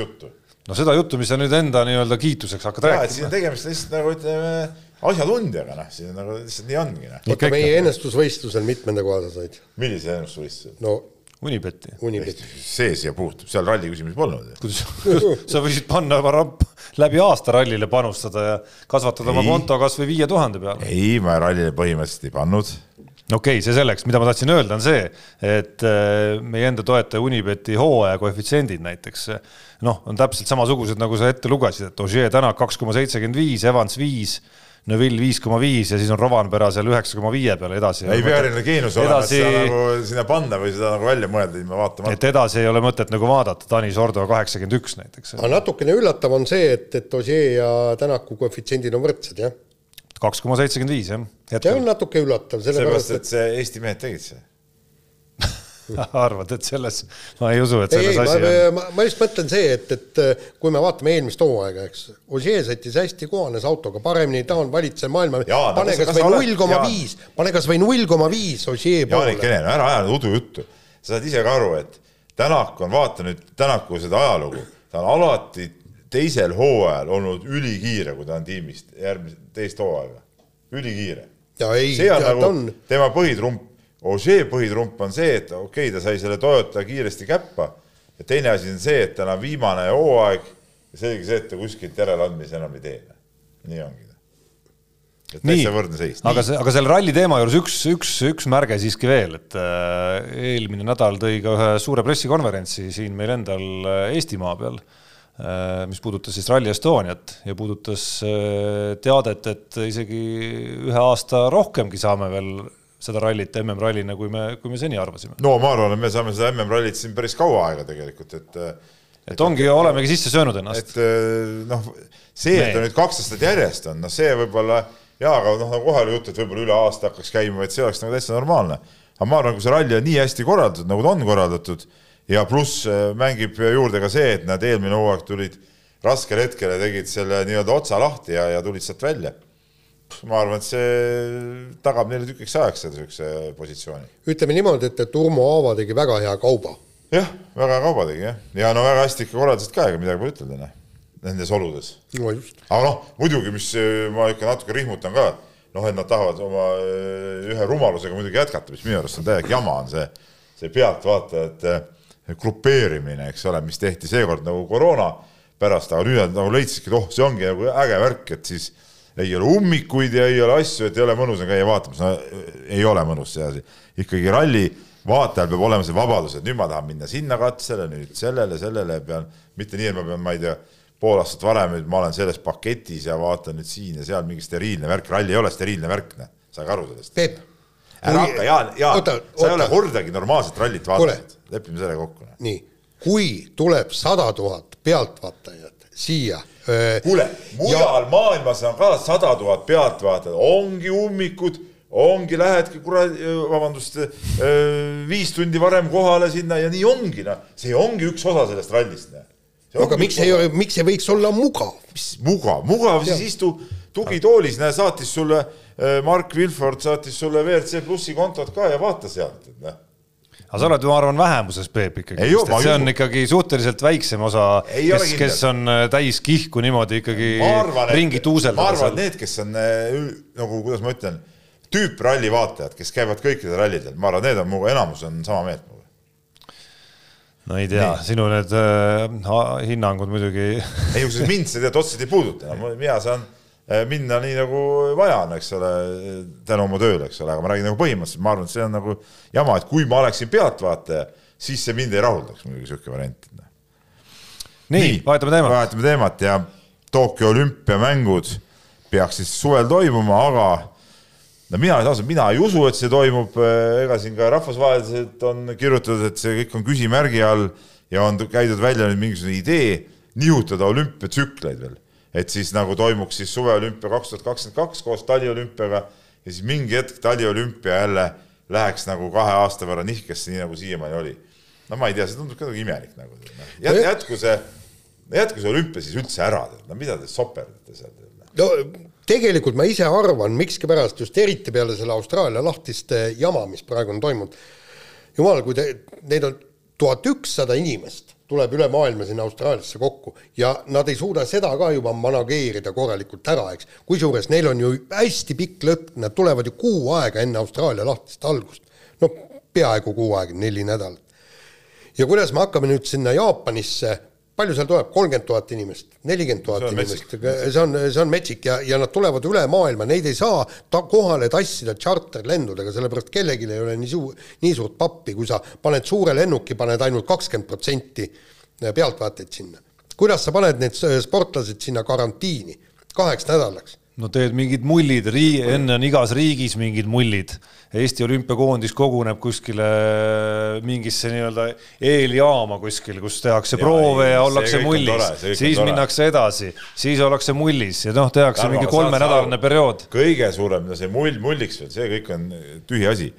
no seda juttu, mis sa nüüd enda nii-öelda kiituseks hakkad ja, rääkima. siin on tegemist lihtsalt nagu ütleme asjatundjaga, noh, siin nagu lihtsalt nii ongi. Noh. oota, meie ennustusvõistlusel mitmenda koha sa said? millise ennustusvõistluse? no Unibetti. Unibetti. see siia puutub, seal ralli küsimusi polnud. kuidas, sa võisid panna läbi aasta rallile panustada ja kasvatada ei. oma konto kas või viie tuhande peale. ei, ma rallile põhimõtteliselt ei pannud. okei okay,, see selleks, mida ma tahtsin öelda, on see, et äh, meie enda toetaja Unibeti hooaja koefitsiendid näiteks noh, on täpselt samasugused, nagu sa ette lugesid, et Ožee Tänak kaks koma seitsekümmend viis, Evans viis Neville viis koma viis ja siis on Rovanpera seal üheksa koma viie peal edasi. ei pea eriline geenius olema, et seda nagu sinna panna või seda nagu välja mõelda ilma vaatamata. et edasi ei ole mõtet nagu vaadata, Tanis Ordo kaheksakümmend üks näiteks. aga natukene üllatav on see, et, et Ožee ja Tänaku koefitsiendid on võrdsed, jah? kaks koma seitsekümmend viis, jah. see on natuke üllatav, sellepärast et see Eesti mehed tegid see arvad, et selles, ma ei usu, et selles ei, asi on. ma just mõtlen see, et, et äh, kui me vaatame eelmist hooaega, eks, Ožee sõitis hästi, kohanes autoga paremini, ta on valitsev maailma, pane kas või null koma viis, pane kas või null koma viis Ožee poole. Jaanik Enel, ära aja udujuttu, sa saad ise ka aru, et Tänak on, vaata nüüd Tänaku seda ajalugu, ta on alati teisel hooajal olnud ülikiire, kui ta on tiimist järgmise, teist hooaega, ülikiire. see on nagu on... tema põhitrump Ožee põhitrump on see, et okei okay,, ta sai selle Toyota kiiresti käppa ja teine asi on see, et tal on viimane hooaeg ja selge see, et ta kuskilt järeleandmisi enam ei tee. nii ongi. et täitsa võrdne seis. aga see, aga selle ralli teema juures üks, üks, üks märge siiski veel, et äh, eelmine nädal tõi ka ühe suure pressikonverentsi siin meil endal äh, Eestimaa peal äh,, mis puudutas siis Rally Estoniat ja puudutas teadet, et isegi ühe aasta rohkemgi saame veel seda rallit MM-rallina, kui me, kui me seni arvasime. no ma arvan, et me saame seda MM-rallit siin päris kaua aega tegelikult, et et, et ongi, olemegi sisse söönud ennast. et noh, see, et ta nüüd kaks aastat järjest on, noh, see võib-olla jaa, aga noh, nagu kohe oli jutt, et võib-olla üle aasta hakkaks käima, et see oleks nagu täitsa normaalne. aga ma arvan, kui see ralli on nii hästi korraldatud, nagu ta on korraldatud ja pluss äh, mängib juurde ka see, et nad eelmine hooaeg tulid raskel hetkel ja tegid selle nii-öelda otsa lahti ja, ja tulid sealt välja ma arvan, et see tagab neile tükiks ajaks selle niisuguse positsiooni. ütleme niimoodi, et, et Urmo Aava tegi väga hea kauba. jah, väga hea kauba tegi jah, ja no väga hästi ikka korraldasid ka, ega midagi pole ütelda, noh, nendes oludes. no just. aga noh, muidugi, mis ma ikka natuke rihmutan ka, noh, et nad tahavad oma eh, ühe rumalusega muidugi jätkata, mis minu arust on täielik jama, on see, see pealtvaatajate grupeerimine, eks ole, mis tehti seekord nagu koroona pärast, aga nüüd nad nagu leidsidki, et oh, see ongi nagu äge värk, et siis ei ole ummikuid ja ei ole asju, et ei ole mõnus käia vaatamas, no ei ole mõnus see asi. ikkagi ralli vaatajal peab olema see vabadus, et nüüd ma tahan minna sinna katsele, nüüd sellele, sellele pean, mitte nii, et ma pean, ma ei tea, pool aastat varem, nüüd ma olen selles paketis ja vaatan nüüd siin ja seal mingi steriilne värk, ralli ei ole steriilne värk, noh, saage aru sellest. Peep. ära hakka, Jaan, Jaan, sa ei ole kordagi normaalset rallit vaadanud, lepime selle kokku. Nii, kui tuleb sada tuhat pealtvaatajat siia kuule, mujal ja... maailmas on ka sada tuhat pealtvaatajat, ongi ummikud, ongi, lähedki kuradi, vabandust, viis tundi varem kohale sinna ja nii ongi, noh, see ongi üks osa sellest rallist, noh. aga miks ei, miks ei võiks olla mugav? mis mugav, mugav, siis istu tugitoolis, näe, saatis sulle, Mark Wilford saatis sulle WRC plussi kontot ka ja vaata sealt, et noh aga sa oled, ma arvan, vähemuses, Peep ikkagi, see on ikkagi suhteliselt väiksem osa, kes, kes on äh, täis kihku niimoodi ikkagi arvan, ringi tuuseldada. ma arvan, et need, kes on äh, nagu, kuidas ma ütlen, tüüpralli vaatajad, kes käivad kõikidel rallidel, ma arvan, need on mu, enamus on sama meelt minuga. no ei tea, sinu need äh, hinnangud muidugi ei, kusjuures mind see tead otseselt ei puuduta, mina saan minna nii nagu vaja on, eks ole, tänu oma tööle, eks ole, aga ma räägin nagu põhimõtteliselt, ma arvan, et see on nagu jama, et kui ma oleksin pealtvaataja, siis see mind ei rahuldaks muidugi niisugune variant. nii, nii, vahetame teemat. vahetame teemat ja Tokyo olümpiamängud peaks siis suvel toimuma, aga no mina ausalt, mina ei usu, et see toimub, ega siin ka rahvusvaheliselt on kirjutatud, et see kõik on küsimärgi all ja on käidud välja nüüd mingisugune idee nihutada olümpiatsükleid veel et siis nagu toimuks siis suveolümpia kaks tuhat kakskümmend kaks koos taliolümpiaga ja siis mingi hetk taliolümpia jälle läheks nagu kahe aasta võrra nihkesse, nii nagu siiamaani oli. no ma ei tea, see tundub ka nagu imelik nagu Jät,, jätku see, jätku see olümpia siis üldse ära, no mida te soperdate seal? no tegelikult ma ise arvan, mikskipärast just eriti peale selle Austraalia lahtiste jama, mis praegu on toimunud, jumal, kui te, neid on tuhat ükssada inimest tuleb üle maailma sinna Austraaliasse kokku ja nad ei suuda seda ka juba manageerida korralikult ära, eks. kusjuures neil on ju hästi pikk lõpp, nad tulevad ju kuu aega enne Austraalia lahtist algust. no peaaegu kuu aega, neli nädalat. ja kuidas me hakkame nüüd sinna Jaapanisse palju seal tuleb, kolmkümmend tuhat inimest, nelikümmend tuhat inimest, see on, see on metsik ja, ja nad tulevad üle maailma, neid ei saa ta kohale tassida tšarterlendudega, sellepärast kellelgi ei ole nii suur, nii suurt pappi, kui sa paned suure lennuki, paned ainult kakskümmend protsenti pealtvaatajaid sinna. kuidas sa paned need sportlased sinna karantiini? Kaheks nädalaks? No teed mingid mullid, rii-, enne on igas riigis mingid mullid. Eesti olümpiakoondis koguneb kuskile mingisse nii-öelda eeljaama kuskil, kus tehakse ja, proove ei, ja ollakse mullis, siis minnakse edasi, siis ollakse mullis ja noh, tehakse Tarmo, mingi kolmenädalane periood. kõige suurem, no see mull, mulliks veel, see kõik on tühi asi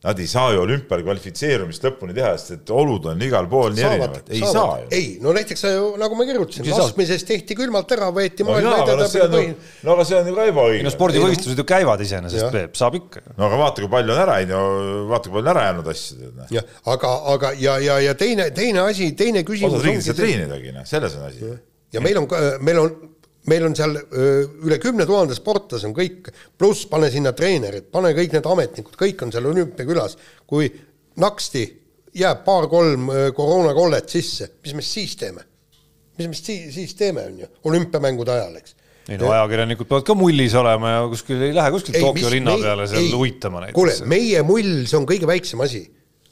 Nad ei saa ju olümpial kvalifitseerumist lõpuni teha, sest et olud on igal pool nii erinevad. ei saavad. saa ju. ei, no näiteks nagu ma kirjutasin, laskmises tehti külmalt ära, võeti no, maailma edetabeli põhi. no aga see on ju ka ebaõige. no spordivõistlused ju käivad iseenesest, Peep, saab ikka. no aga vaata, kui palju on ära, on ju, vaata, kui palju on ära jäänud asju. jah, aga, aga ja, ja, ja teine, teine asi, teine küsimus. osad riigid ei saa treenidagi, noh, selles on asi. ja meil on, meil on meil on seal öö, üle kümne tuhande sportlase on kõik, pluss pane sinna treenerid, pane kõik need ametnikud, kõik on seal olümpiakülas. kui naksti jääb paar-kolm koroonakollet sisse, mis me siis teeme? mis me siis, siis teeme, on ju, olümpiamängude ajal, eks ei no ajakirjanikud peavad ka mullis olema ja kuskil ei lähe kuskil Tokyo linna peale seal uitama näiteks. kuule, meie mull, see on kõige väiksem asi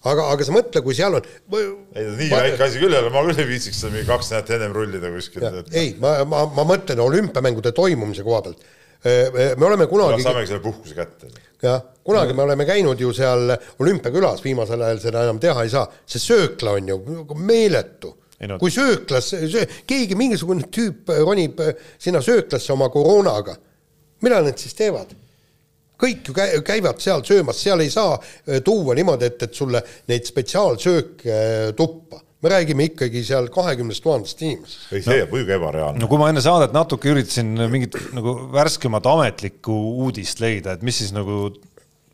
aga, aga sa mõtle, kui seal on. ei no nii ma, väike asi küll ei ole, ma küll ei viitsiks seda mingi kaks nädalat ennem rullida kuskil. ei, ma, ma, ma mõtlen olümpiamängude toimumise koha pealt. me oleme kunagi. saamegi selle puhkuse kätte. jah, kunagi me oleme käinud ju seal olümpiakülas, viimasel ajal seda enam teha ei saa, see söökla on ju meeletu No. kui sööklas, keegi, mingisugune tüüp ronib sinna sööklasse oma koroonaga, mida nad siis teevad? Kõik ju käivad seal söömas, seal ei saa äh, tuua niimoodi, et, et sulle neid spetsiaalsööke äh, tuppa me räägime ikkagi seal kahekümnest tuhandest inimesest. ei, see jääb no, muidugi ebareaalne. no kui ma enne saadet natuke üritasin mingit nagu värskemat ametlikku uudist leida, et mis siis nagu,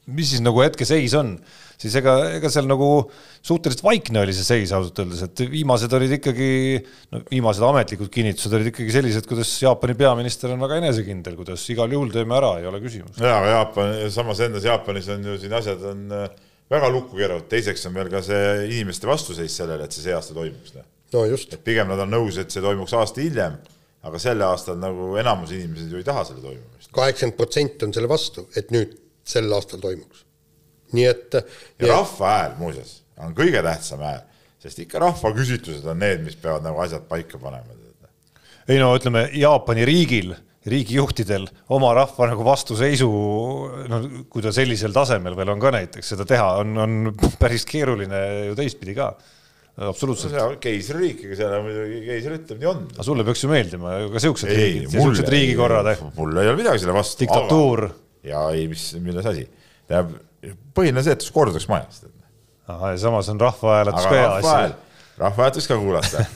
mis siis nagu hetkeseis on siis ega, ega seal nagu suhteliselt vaikne oli see seis ausalt öeldes, et viimased olid ikkagi, no viimased ametlikud kinnitused olid ikkagi sellised, kuidas Jaapani peaminister on väga enesekindel, kuidas igal juhul teeme ära, ei ole küsimust. jaa, aga Jaapan, samas endas Jaapanis on ju siin asjad on äh, väga lukku keeratud, teiseks on veel ka see inimeste vastuseis sellele, et see see aasta toimuks. no just. et pigem nad on nõus, et see toimuks aasta hiljem, aga sel aastal nagu enamus inimesed ju ei taha selle toimumist. kaheksakümmend protsenti on selle vastu, et nüüd sel aastal toimuks nii et. ja rahva hääl muuseas on kõige tähtsam hääl, sest ikka rahvaküsitlused on need, mis peavad nagu asjad paika panema. ei no ütleme, Jaapani riigil, riigijuhtidel oma rahva nagu vastuseisu, no kui ta sellisel tasemel veel on ka näiteks seda teha, on, on päris keeruline ju teistpidi ka absoluutselt no,. keisririik, ega seal muidugi keiser ütleb, nii on. aga sulle peaks ju meeldima ka siuksed riigid, siuksed riigikorrad. mul ei ole midagi selle vastu. diktatuur. ja ei, mis, milles asi. Tähendab, põhiline see, et korduks majas. ahah, ja samas on rahvahääletus ka hea asi. rahvahääletust ka kuulata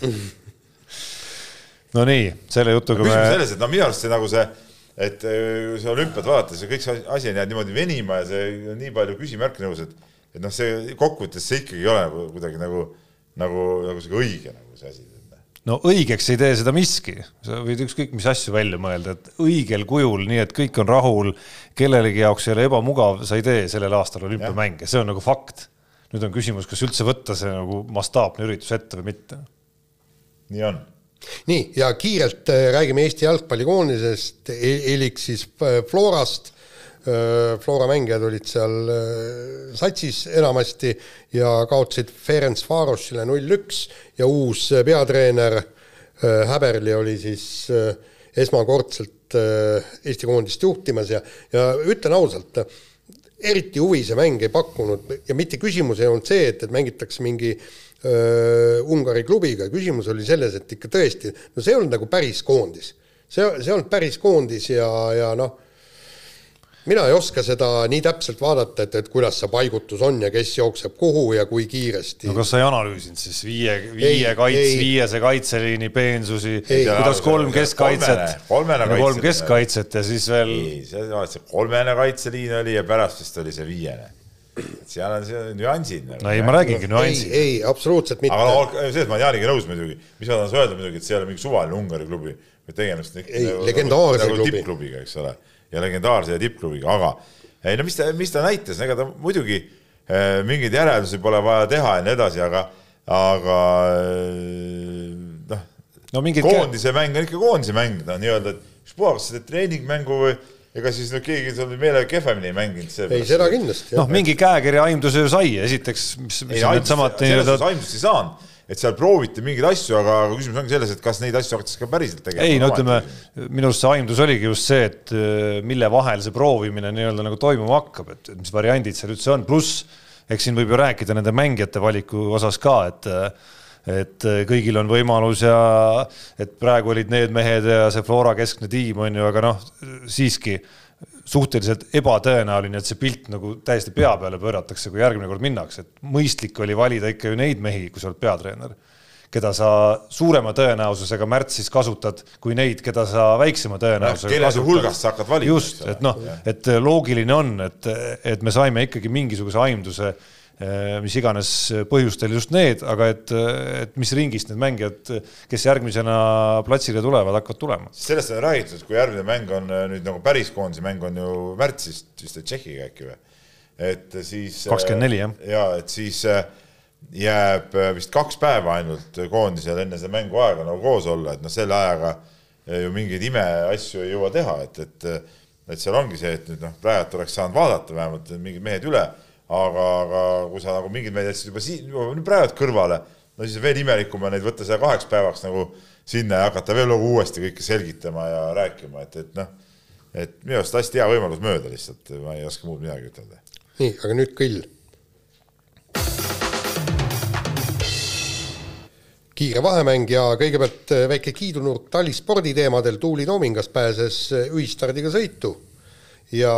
no nii, selle jutuga me. küsimus selles, et no minu arust see nagu see, et äh, see olümpiat vaadates ja kõik see asi on jäänud niimoodi venima ja see on nii palju küsimärke nõus, et, et noh, see kokkuvõttes see ikkagi ei ole nagu kuidagi nagu, nagu, nagu sihuke õige nagu see asi no õigeks ei tee seda miski, sa võid ükskõik mis asju välja mõelda, et õigel kujul, nii et kõik on rahul, kellelegi jaoks ei ole ebamugav, sa ei tee sellel aastal olümpiamänge, see on nagu fakt. nüüd on küsimus, kas üldse võtta see nagu mastaapne üritus ette või mitte. nii on. nii, ja kiirelt äh, räägime Eesti jalgpallikoondisest, elik siis äh, Florast Flora mängijad olid seal satsis enamasti ja kaotasid Ferenc Varosile null-üks ja uus peatreener Häberli oli siis esmakordselt Eesti koondist juhtimas ja, ja ütlen ausalt, eriti huvi see mäng ei pakkunud ja mitte küsimus ei olnud see, et, et mängitakse mingi öö, Ungari klubiga, küsimus oli selles, et ikka tõesti, no see ei olnud nagu päris koondis. see, see ei olnud päris koondis ja, ja noh mina ei oska seda nii täpselt vaadata, et, et kuidas see paigutus on ja kes jookseb kuhu ja kui kiiresti. no kas sa ei analüüsinud siis viie, viie kaits, viiese kaitseliini peensusi, kuidas kolm keskkaitset, kolm keskkaitset ja siis veel. ei, see kolmene kaitseliin oli ja pärast vist oli see viiene seal on see nüansid nagu. no ei, ma räägingi nüansid. ei, ei, absoluutselt mitte. aga no selles ma olen Jaaniga nõus muidugi, mis ma tahan öelda muidugi, et see ei ole mingi suvaline Ungari klubi, vaid tegemist on ikka nagu, legendaarse nagu, klubi. tippklubiga, eks ole ja legendaarse tippklubiga, aga ei no mis ta, mis ta näitas, ega ta muidugi äh, mingeid järeldusi pole vaja teha ja nii edasi, aga, aga äh, noh, no, koondise mäng on ikka koondise mäng, no nii-öelda, et ükspuha, kas sa teed treeningmängu või ega siis no keegi seal meelega kehvemini ei mänginud. ei, seda kindlasti. noh, mingi käekirja aimduse ju sai, esiteks, mis, mis needsamad nii-öelda. aimdust ei saanud, et seal prooviti mingeid asju, aga küsimus ongi selles, et kas neid asju hakatakse ka päriselt tegema. ei no ütleme, minu arust see aimdus oligi just see, et äh, mille vahel see proovimine nii-öelda nagu toimuma hakkab, et mis variandid seal üldse on, pluss eks siin võib ju rääkida nende mängijate valiku osas ka, et et kõigil on võimalus ja et praegu olid need mehed ja see Flora keskne tiim on ju, aga noh, siiski suhteliselt ebatõenäoline, et see pilt nagu täiesti pea peale pööratakse, kui järgmine kord minnakse, et mõistlik oli valida ikka ju neid mehi, kui sa oled peatreener, keda sa suurema tõenäosusega märtsis kasutad, kui neid, keda sa väiksema tõenäosusega kelle hulgast sa hakkad valima. just, et noh, et loogiline on, et, et me saime ikkagi mingisuguse aimduse Eh, mis iganes põhjustel just need, aga et, et mis ringist need mängijad, kes järgmisena platsile tulevad, hakkavad tulema. sellest on räägitud, kui järgmine mäng on eh, nüüd nagu päris koondise mäng on ju märtsist vist Tšehhiga äkki või? et siis. kakskümmend neli jah. ja et siis jääb vist kaks päeva ainult koondisel enne seda mänguaega nagu koos olla, et noh, selle ajaga ju mingeid imeasju ei jõua teha, et, et, et seal ongi see, et nüüd noh, praegu oleks saanud vaadata vähemalt mingid mehed üle aga, aga kui sa nagu mingid meid jätsid juba siin, juba praegu kõrvale, no siis on veel imelikum on neid võtta seal kaheks päevaks nagu sinna ja hakata veel nagu uuesti kõike selgitama ja rääkima, et, et noh, et minu arust hästi hea võimalus mööda lihtsalt, ma ei oska muud midagi ütelda. nii, aga nüüd kõll. kiire vahemäng ja kõigepealt väike kiidunurk talispordi teemadel, Tuuli Toomingas pääses ühistardiga sõitu ja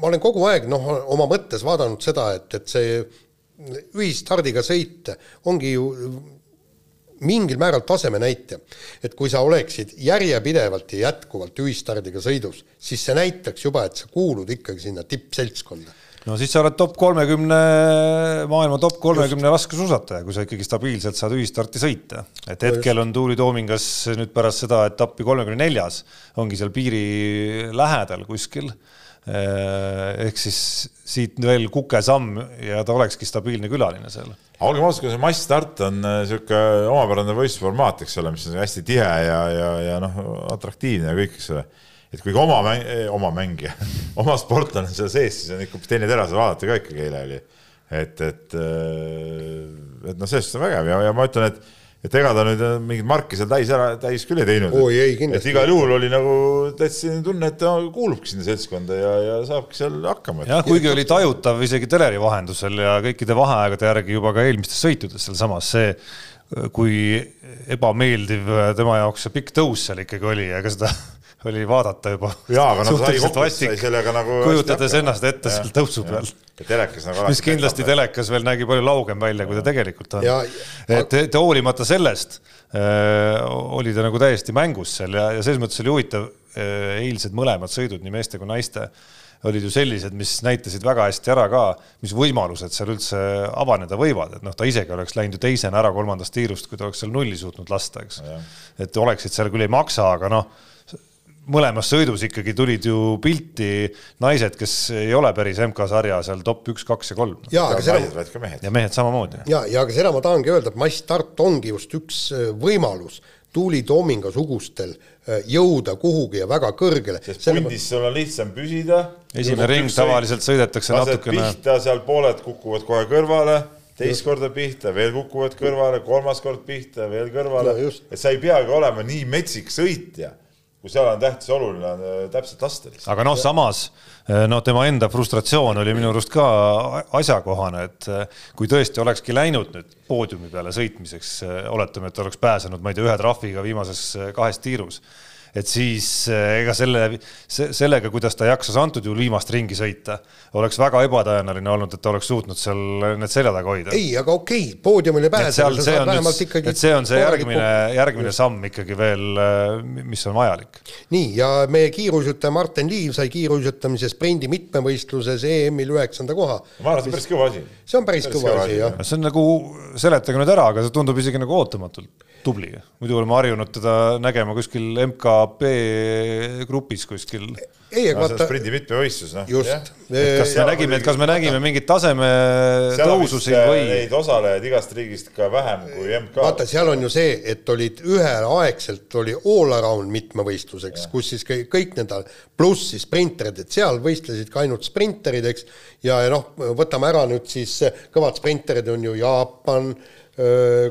ma olen kogu aeg noh, oma mõttes vaadanud seda, et, et see ühistardiga sõit ongi ju mingil määral taseme näitaja. et kui sa oleksid järjepidevalt ja jätkuvalt ühistardiga sõidus, siis see näitaks juba, et sa kuulud ikkagi sinna tippseltskonda no siis sa oled top kolmekümne, maailma top kolmekümne laskesuusataja, kui sa ikkagi stabiilselt saad ühistarti sõita. et hetkel on Tuuli Toomingas nüüd pärast seda etappi kolmekümne neljas, ongi seal piiri lähedal kuskil ehk siis siit veel kukesamm ja ta olekski stabiilne külaline seal. olgem ausad, kui see massstart on niisugune äh, omapärane võistlusformaat, eks ole, mis on hästi tihe ja, ja, ja noh, atraktiivne ja kõik, eks ole. et kuigi oma mäng, eh, oma mängija oma sportlane seal sees, siis on ikka teine terav vaadata ka ikkagi eile oli. et, et, äh, et noh, selles suhtes on vägev ja, ja ma ütlen, et et ega ta nüüd mingit marki seal täis ära, täis küll ei teinud. et igal juhul oli nagu täitsa selline tunne, et ta kuulubki sinna seltskonda ja, ja saabki seal hakkama. jah, kuigi oli tajutav isegi teleri vahendusel ja kõikide vaheaegade järgi juba ka eelmistes sõitudes sealsamas see, kui ebameeldiv tema jaoks see pikk tõus seal ikkagi oli, ega seda oli vaadata juba. jaa, aga no sai kokku, sai sellega nagu kujutades ennast ette seal tõusu peal. telekas nagu mis kindlasti telekas veel nägi palju laugem välja, kui ta tegelikult on. et, et hoolimata sellest äh, oli ta nagu täiesti mängus seal ja, ja selles mõttes oli huvitav äh,, eilsed mõlemad sõidud, nii meeste kui naiste, olid ju sellised, mis näitasid väga hästi ära ka, mis võimalused seal üldse avaneda võivad, et noh, ta isegi oleks läinud ju teisena ära kolmandast tiirust, kui ta oleks seal nulli suutnud lasta, eks. et oleksid seal küll ei maksa, aga noh mõlemas sõidus ikkagi tulid ju pilti naised, kes ei ole päris MK-sarja seal top üks, kaks ja kolm. ja, aga seda. mehed. ja mehed samamoodi. ja, ja aga seda ma tahangi öelda, et massstart ongi just üks äh, võimalus Tuuli Toominga sugustel äh, jõuda kuhugi ja väga kõrgele. sest pundis sul on lihtsam püsida. esimene ring tavaliselt sõidetakse natukene. pihta, seal pooled kukuvad kohe kõrvale teist korda pihta, veel kukuvad kõrvale, kolmas kord pihta, veel kõrvale no,. et sa ei peagi olema nii metsik sõitja kui seal on tähtis, oluline on äh, täpselt lasta lihtsalt. aga noh, samas äh, no tema enda frustratsioon oli minu arust ka asjakohane, et äh, kui tõesti olekski läinud nüüd poodiumi peale sõitmiseks, oletame, et oleks pääsenud, ma ei tea, ühe trahviga viimases kahes tiirus et siis eh, ega selle, sellega, kuidas ta jaksas antud juhul viimast ringi sõita, oleks väga ebatõenäoline olnud, et ta oleks suutnud seal need selja taga hoida. ei, aga okei okay,, poodiumile pääseda, sa saad vähemalt ikkagi et see on see järgmine, järgmine samm ikkagi veel, eh, mis on vajalik. nii, ja meie kiiruisutaja Martin Liiv sai kiiruisutamise sprendi mitmevõistluses EM-il üheksanda koha. ma arvan, see on päris kõva asi. see on päris, päris kõva asi, jah. see on nagu, seletage nüüd ära, aga see tundub isegi nagu ootamatult tubli, muidu oleme harjunud teda nägema kuskil MK B-grupis kuskil ei, aga vaata. sprindi mitmevõistlus, noh. just. kas me nägime, et kas me nägime mingit taseme tõususid äh, või? Neid osalejaid igast riigist ka vähem kui MK. vaata, seal on ju see, et olid üheaegselt oli all around mitmevõistluseks, kus siis kõik need pluss siis sprinterid, et seal võistlesid ka ainult sprinterid, eks. ja, ja noh, võtame ära nüüd siis kõvad sprinterid on ju Jaapan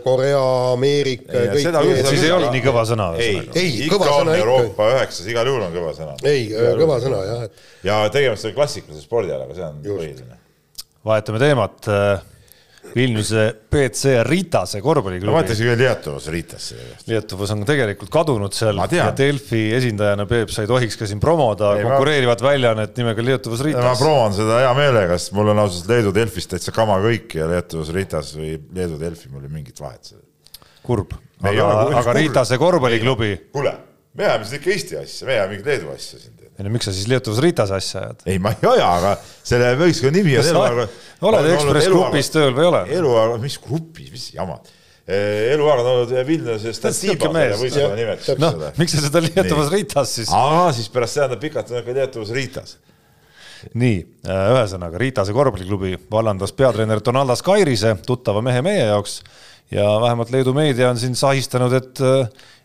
Korea, Ameerika siis ei olnud nii kõva sõna. ei, ei, kõva sõna ikka. Euroopa üheksas, igal juhul on kõva sõna. ei, kõva sõna jah, et. ja tegemist oli klassikalise spordialaga, see on põhiline. vahetame teemat Vilniuse BC Ritase korvpalliklubi. ma mõtlesin veel Lietuvas Ritasse. Lietuvas on tegelikult kadunud seal ja Delfi esindajana Peep, sa ei tohiks ka siin promoda ei, konkureerivat ma... väljaannet nimega Lietuvas Ritas. ma promon seda hea meelega, sest mul on ausalt Leedu Delfist täitsa kama kõik ja Lietuvas Ritas või Leedu Delfi, mul ei mingit vahet kurb, aga, aga Ritase korvpalliklubi. kuule, me ajame siin ikka Eesti asja, me ajame mingit Leedu asja siin ei no miks sa siis Lietuvas Ritas asja ajad? ei, ma ei aja, aga selle võistkonna nimi on eluaeg. oled Ekspress Grupis tööl või ei ole? eluaeg, mis grupis, mis jamad eluaeg on olnud Vilniuses võistkonna nimeks. noh, miks sa seda Lietuvas. Ritas siis? aa, siis pärast seda pikalt on ka Lietuvas Ritas. nii, äh, ühesõnaga Ritase korvpalliklubi vallandas peatreener Donaldas Kairise, tuttava mehe meie jaoks ja vähemalt Leedu meedia on siin sahistanud, et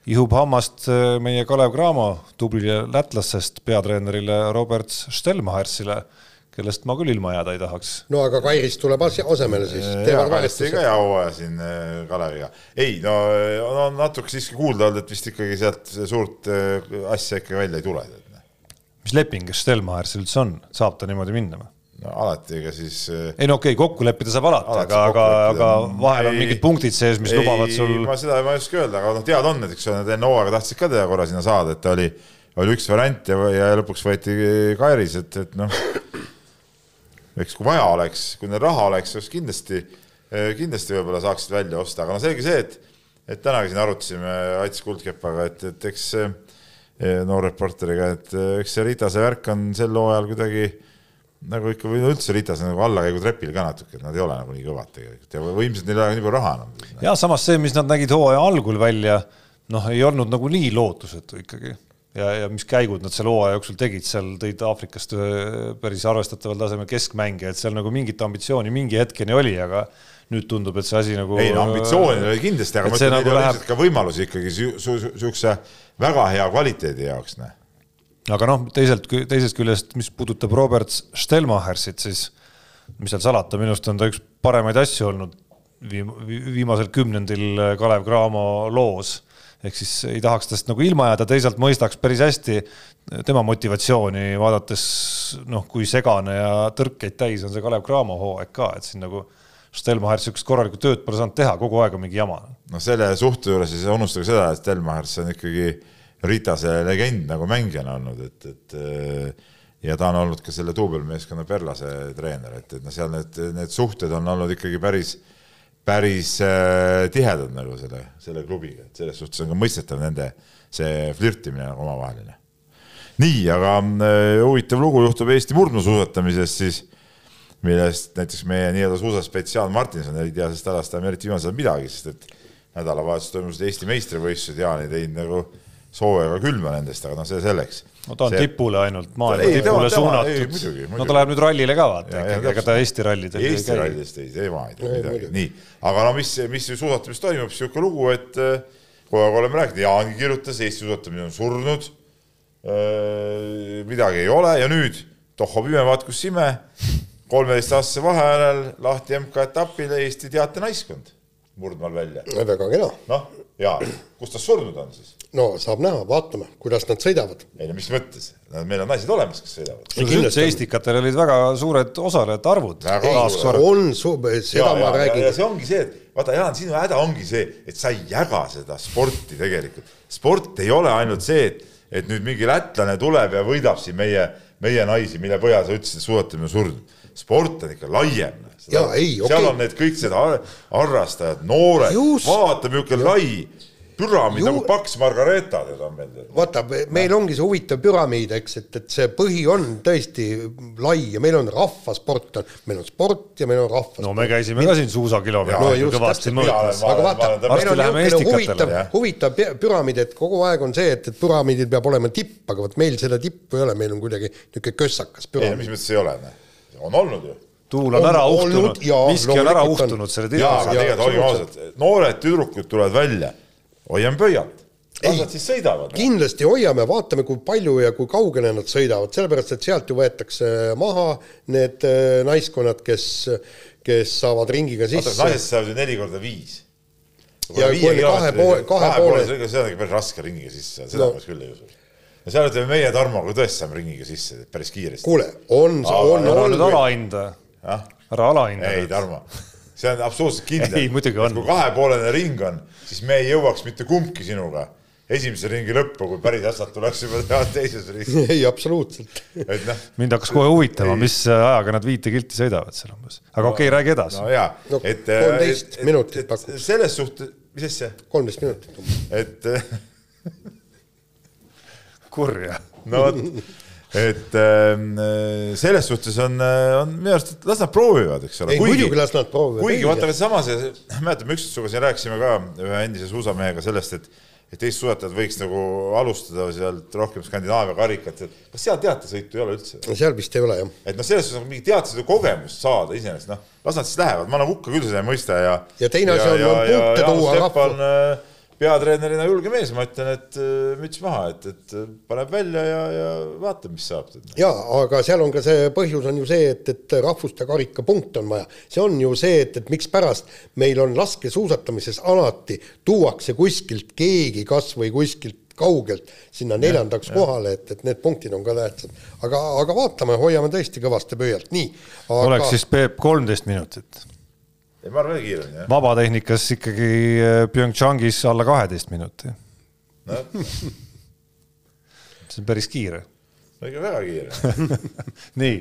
ihub hammast äh, meie Kalev Cramo tublile lätlasest peatreenerile Robert Stelmachersile, kellest ma küll ilma jääda ei tahaks. no aga Kairis tuleb asemele siis. tegi ka hea hooaja siin äh, Kaleviga. ei, no on natuke siiski kuulda olnud, et vist ikkagi sealt suurt äh, asja ikka välja ei tule. mis leping Stelmachersil üldse on, saab ta niimoodi minna või? No alati, ega siis. Eh, ei no okei okay,, kokku leppida saab alati, aga, aga, aga vahel ei, on mingid punktid sees, mis ei, lubavad sul. ma seda ma ei oska öelda, aga noh, teada on, et eks nad enne hooaega tahtsid ka teda korra sinna saada, et oli, oli üks variant ja, ja lõpuks võeti Kairis, et, et noh. eks kui vaja oleks, kui neil raha oleks, siis kindlasti, eh, kindlasti võib-olla saaksid välja osta, aga no selge see, et, et tänagi siin arutasime Ats Kuldkepaga, et, et eks eh, noorreporteriga, et eks see Ritase värk on sel hooajal kuidagi nagu ikka või üldse Ritas nagu allakäigutrepil ka natuke, et nad ei ole nagu nii kõvad tegelikult ja võimsalt neil ei ole nii palju raha enam. ja samas see, mis nad nägid hooaja algul välja, noh, ei olnud nagu nii lootusetu ikkagi ja, ja mis käigud nad seal hooaja jooksul tegid, seal tõid Aafrikast päris arvestataval tasemel keskmängija, et seal nagu mingit ambitsiooni mingi hetkeni oli, aga nüüd tundub, et see asi nagu. ei no ambitsiooni oli kindlasti, aga ma ütlen, neil nagu läheb... ka võimalusi ikkagi siukse väga hea kvaliteedi jaoks, noh aga noh, teiselt, teisest küljest, mis puudutab Robert Stelmachersit, siis mis seal salata, minu arust on ta üks paremaid asju olnud viim-, viimasel kümnendil Kalev Cramo loos. ehk siis ei tahaks tast nagu ilma jääda, teisalt mõistaks päris hästi tema motivatsiooni, vaadates noh, kui segane ja tõrkeid täis on see Kalev Cramo hooaeg ka, et siin nagu Stelmacher sihukest korralikku tööd pole saanud teha, kogu aeg on mingi jama. noh, selle suhte juures ei saa unustada seda, et Stelmacher on ikkagi Ritase legend nagu mängijana olnud, et, et äh, ja ta on olnud ka selle duubelmeeskonna Perlase treener, et, et noh, seal need, need suhted on olnud ikkagi päris, päris äh, tihedad nagu selle, selle klubiga, et selles suhtes on ka mõistetav nende see flirtimine nagu omavaheline. nii, aga äh, huvitav lugu juhtub Eesti murdmaasuusatamises siis, millest näiteks meie nii-öelda suusaspetsiaal Martinson ei tea sellest alast enam eriti viimasel ajal midagi, sest et nädalavahetusel toimusid Eesti meistrivõistlused, Jaan ei teinud nagu sooja ega külma nendest, aga noh, see selleks. no ta on see... tipule ainult, maailma tipule suunatud. no ta läheb nüüd rallile ka vaata, ega ta Eesti rallidel ei. Eesti rallidest ei, tema ei tea midagi, nii. aga no mis, mis suusatamises toimub, niisugune lugu, et äh, kogu aeg oleme rääkinud, Jaangi kirjutas, Eesti suusatamine on surnud. Äh, midagi ei ole ja nüüd, tohho pime, vaat kus ime, kolmeteistaastase vaheajal lahti MK-etapile Eesti teatenaiskond murdmaal välja. väga kena. noh, ja kus ta surnud on siis? No saab näha, vaatame, kuidas nad sõidavad. ei no mis mõttes, meil on naised olemas, kes sõidavad. üldse Estikatel olid väga suured osalejate arvud. on, seda ma räägin. ja see ongi see, et vaata, Jaan, sinu häda ongi see, et sa ei jaga seda sporti tegelikult. sport ei ole ainult see, et, et nüüd mingi lätlane tuleb ja võidab siin meie, meie naisi, mille põhjal sa ütlesid, et suusatamine on surnud. sport on ikka laiem. seal okay. on need kõik seda harrastajad, noored, vaata, milline lai püramiid nagu paks Margareeta tead on meil. vaata, meil ongi see huvitav püramiid, eks, et, et see põhi on tõesti lai ja meil on rahvasport meil on sport ja meil on rahvasport. no me käisime ka siin suusakilomeetri no, kõvasti mõõtmas. aga vaata, meil on niisugune huvitav, huvitav püramiid, et kogu aeg on see, et, et püramiidil peab olema tipp, aga vot meil seda tippu ei ole, meil on kuidagi niisugune kössakas püramiid. mis mõttes ei ole, on olnud ju tuul on, on ära uhtunud, miski on ära uhtunud selle tiiru. jaa, aga tegelikult olgem ausad, noored tüdrukud tulevad välja, hoiame pöialt. las nad siis sõidavad. kindlasti hoiame, vaatame, kui palju ja kui kaugele nad sõidavad, sellepärast et sealt ju võetakse maha need äh, naiskonnad, kes, kes saavad ringiga sisse. naised saavad ju neli korda viis. ja kui oli kahe poole, kahe poole. see on ikka päris raske ringiga sisse, seda no. ma küll ei usu ja seal ütleme meie Tarmoga tõesti saame ringiga sisse päris kiiresti. kuule, on, on, on. nüüd alahinda ära alahinda. ei, Tarmo, see on absoluutselt kindel. kui kahepoolene ring on, siis me ei jõuaks mitte kumbki sinuga esimese ringi lõppu, kui päris asjad tuleks juba teha teises ringis. ei, absoluutselt. et noh. mind hakkas kohe huvitama, mis ajaga nad viite kilti sõidavad seal umbes. aga okei okay,, räägi edasi. no jaa no,, et. kolmteist minutit pakuks. selles suhtes, mis asja? kolmteist minutit. et kurja. no vot et ähm, äh, selles suhtes on, äh, on minu arust, et las nad proovivad, eks ole. muidugi las nad proovivad. kuigi vaata samas, mäletad, me ükskord sinuga siin rääkisime ka ühe endise suusamehega sellest, et et teist suusatajad võiks nagu alustada sealt rohkem Skandinaavia karikat, kas seal teatesõitu ei ole üldse? no seal vist ei ole jah. et noh, selles suhtes mingi teatesõidu kogemust saada iseenesest, noh, las nad siis lähevad, ma nagu hukka küll seda ei mõista ja ja teine asi on, on punkte tuua rahva peatreenerina julge mees, ma ütlen, et äh, müts maha, et, et äh, paneb välja ja, ja vaatab, mis saab. ja aga seal on ka see põhjus on ju see, et, et rahvuste karika punkt on vaja. see on ju see, et, et mikspärast meil on laskesuusatamises alati tuuakse kuskilt keegi kasvõi kuskilt kaugelt sinna neljandaks ja, kohale, et, et need punktid on ka tähtsad. aga, aga vaatame, hoiame tõesti kõvasti pöialt, nii aga.... oleks siis Peep kolmteist minutit ei, ma arvan, et kiiremini, jah. vabatehnikas ikkagi äh, PyeongChangis alla kaheteist minuti no. see on päris kiire. no ikka väga kiire nii.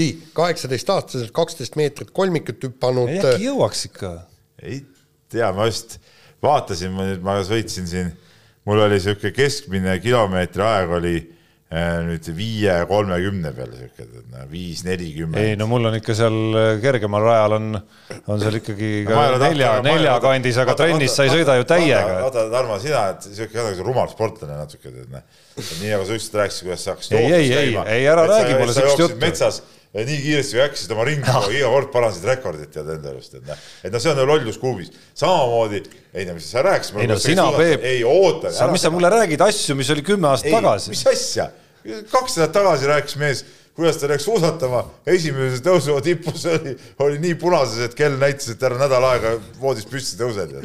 nii, kaheksateistaastaselt kaksteist meetrit kolmikut hüpanud. äkki jõuaks ikka? ei tea, ma just vaatasin, ma nüüd, ma sõitsin siin, mul oli sihuke keskmine kilomeetri aeg oli nüüd viie kolmekümne peale siuke, viis nelikümmend. ei no mul on ikka seal äh, kergemal rajal on, on seal ikkagi ka no, nelja, nelja kandis, aga trennis sa ei sõida ju täiega. vaata, Tarmo, sina oled nagu rumal sportlane natuke, tead, noh. nii nagu sa just rääkisid, kuidas sa hakkasid ei, ei, ei, ei ära räägi mulle siukest juttu. metsas nii kiiresti väksisid oma ringi no., iga kord parandasid rekordit tead enda arust, et noh, et noh, see on ju lollus kuubis. samamoodi, ei no mis sa rääkisid. ei no sina, Peep, ei oota. mis sa mulle räägid asju, mis oli kümme aastat tagasi? mis asja kaks nädalat tagasi rääkis mees, kuidas ta läks suusatama, esimese tõusu tipus oli, oli nii punases, et kell näitas, et ära nädal aega voodist püsti tõused.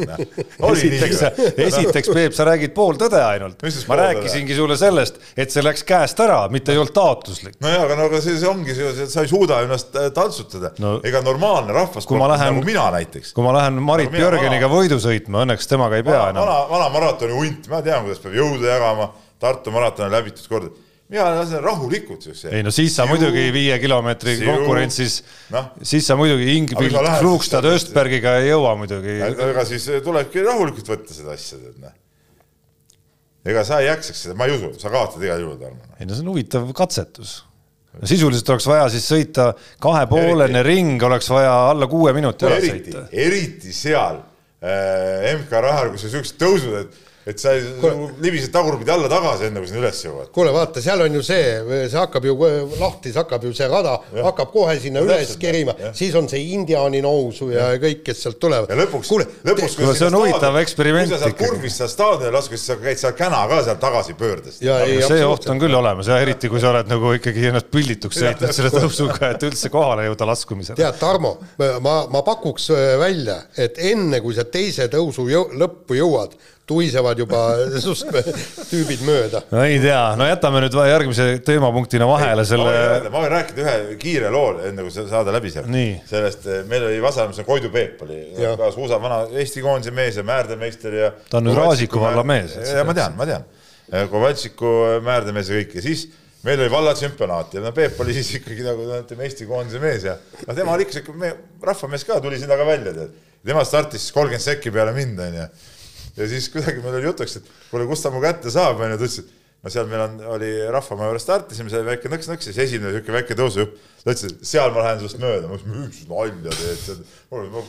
esiteks, esiteks Peep, sa räägid pooltõde ainult. ma rääkisingi sulle sellest, et see läks käest ära, mitte ei olnud taotluslik. nojah, aga no aga see, see ongi see, sa ei suuda ennast äh, tantsutada no,. ega normaalne rahvasport nagu mina näiteks. kui ma lähen Marit nagu Jörgeniga võidu sõitma, õnneks temaga ei pea vana, enam. vana, vana maratoni hunt, ma tean, kuidas peab jõudu jagama, Tartu maraton on läbitud kord mina lasen rahulikult siukse. ei no siis sa siu, muidugi viie kilomeetri siu, konkurentsis no., siis sa muidugi Ingvild Krugstad Östbergiga ei jõua muidugi. ega siis tulebki rahulikult võtta seda asja, tead noh. ega sa ei jaksaks seda, ma ei usu, sa kaotad igal juhul, Tarmo. ei no see on huvitav katsetus. no sisuliselt oleks vaja siis sõita kahepoolene ring, oleks vaja alla kuue minuti ära sõita. eriti seal äh, MK Rahal, kus on siuksed tõusud, et et sa libised tagurpidi alla tagasi, enne kui sinna üles jõuad. kuule, vaata, seal on ju see, see hakkab ju lahti, see hakkab ju see rada hakkab kohe sinna ja, üles kerima, siis on see indiaani nousu ja, ja kõik, kes sealt tulevad. ja lõpuks, lõpuks, kui see on huvitav eksperiment. kui sa sealt kurvist sealt staadionile laskud, siis sa käid seal käna ka seal tagasipöördes. see oht on küll olemas ja eriti, kui sa oled nagu ikkagi ennast püllituks sõitnud selle tõusuga, et üldse kohale jõuda laskumisele. tead, Tarmo, ma, ma pakuks välja, et enne kui sa teise tõusu jõu, lõppu jõuad tuisevad juba sust tüübid mööda. no ei tea, no jätame nüüd järgmise teemapunktina vahele selle. ma võin rääkida ühe kiire loo, enne kui saada läbi sealt. sellest, eh, meil oli Vasalemmas on Koidu Peep oli ka suusa vana Eesti koondise mees ja määrdemeister ja. ta on nüüd Raasiku valla mees. ja ma tean, ma tean. Kovaltšiku määrdemees ja kõik ja siis meil oli vallatsempionaat ja no Peep oli siis ikkagi nagu ütleme Eesti koondise mees ja no tema oli ikka siuke rahvamees ka, tuli sinna ka välja tead. tema startis kolmkümmend sekki peale mind onju ja siis kuidagi meil oli jutuks, et kuule, kust ta mu kätte saab, onju, ta ütles, et no seal meil on, oli Rahvamaa juures startisime, see väike nõks-nõks, siis esimene niisugune väike tõusujupp. ta ütles, et seal ma lähen sinust mööda, ma ütlesin, mis nalja teed,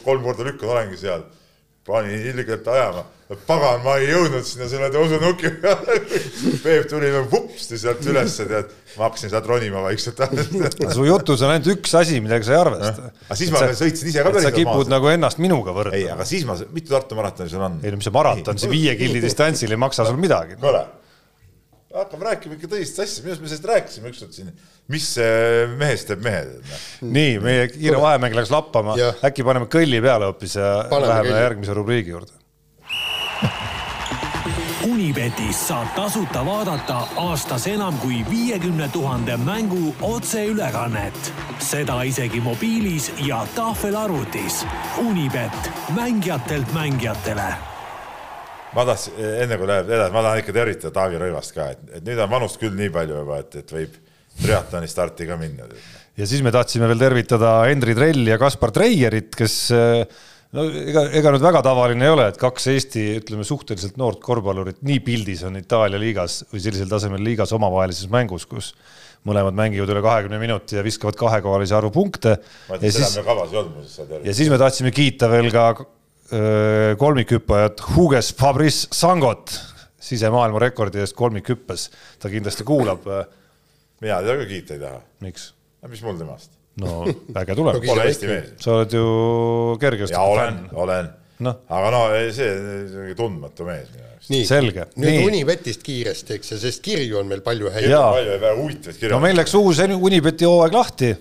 kolm korda lükkan, olengi seal. Panin ilgelt ajama, pagan, ma ei jõudnud sinna selle tõusunuki peale. Peep tuli vupsti sealt ülesse, tead, ma hakkasin sealt ronima vaikselt su jutus on ainult üks asi, millega sa ei arvesta. aga siis ma sa, sõitsin ise ka päris sa kipud nagu ennast minuga võrdlema. ei, aga siis ma, mitu Tartu maratoni sul on? ei no mis see maraton, see viie killi distantsil ei maksa sul midagi. kuule hakkame rääkima ikka tõsist asja, minu arust me sellest rääkisime ükskord siin, mis mehest teeb mehe. nii, meie kiire vahemäng läks lappama, äkki paneme kõlli peale hoopis ja paneme läheme kõlli. järgmise rubriigi juurde. Unibetis saab tasuta vaadata aastas enam kui viiekümne tuhande mängu otseülekannet. seda isegi mobiilis ja tahvelarvutis. Unibet, mängijatelt mängijatele ma tahtsin, enne kui läheb edasi, ma tahan ikka tervitada Taavi Rõivast ka, et, et nüüd on vanust küll nii palju juba, et, et võib triatloni starti ka minna. ja siis me tahtsime veel tervitada Henri Trelli ja Kaspar Treierit, kes no ega, ega nüüd väga tavaline ei ole, et kaks Eesti, ütleme suhteliselt noort korvpallurit nii pildis on Itaalia liigas või sellisel tasemel liigas omavahelises mängus, kus mõlemad mängivad üle kahekümne minuti ja viskavad kahekohalise arvu punkte. ja siis, ja siis me tahtsime kiita veel ka kolmikhüppajat Huges Fabrice Sangot sisemaailma rekordi eest kolmikhüppes. ta kindlasti kuulab. mina teda ka kiita ei taha. miks? mis mul temast? no äge tuleb Pole Eesti mees. sa oled ju kergesti. olen, olen no.. aga no see tundmatu mees minu jaoks. nii, selge. nüüd Unibetist kiiresti, eks ju, sest kirju on meil palju häid. palju ja väga huvitavaid kirju. no meil läks uus Unibeti hooaeg lahti.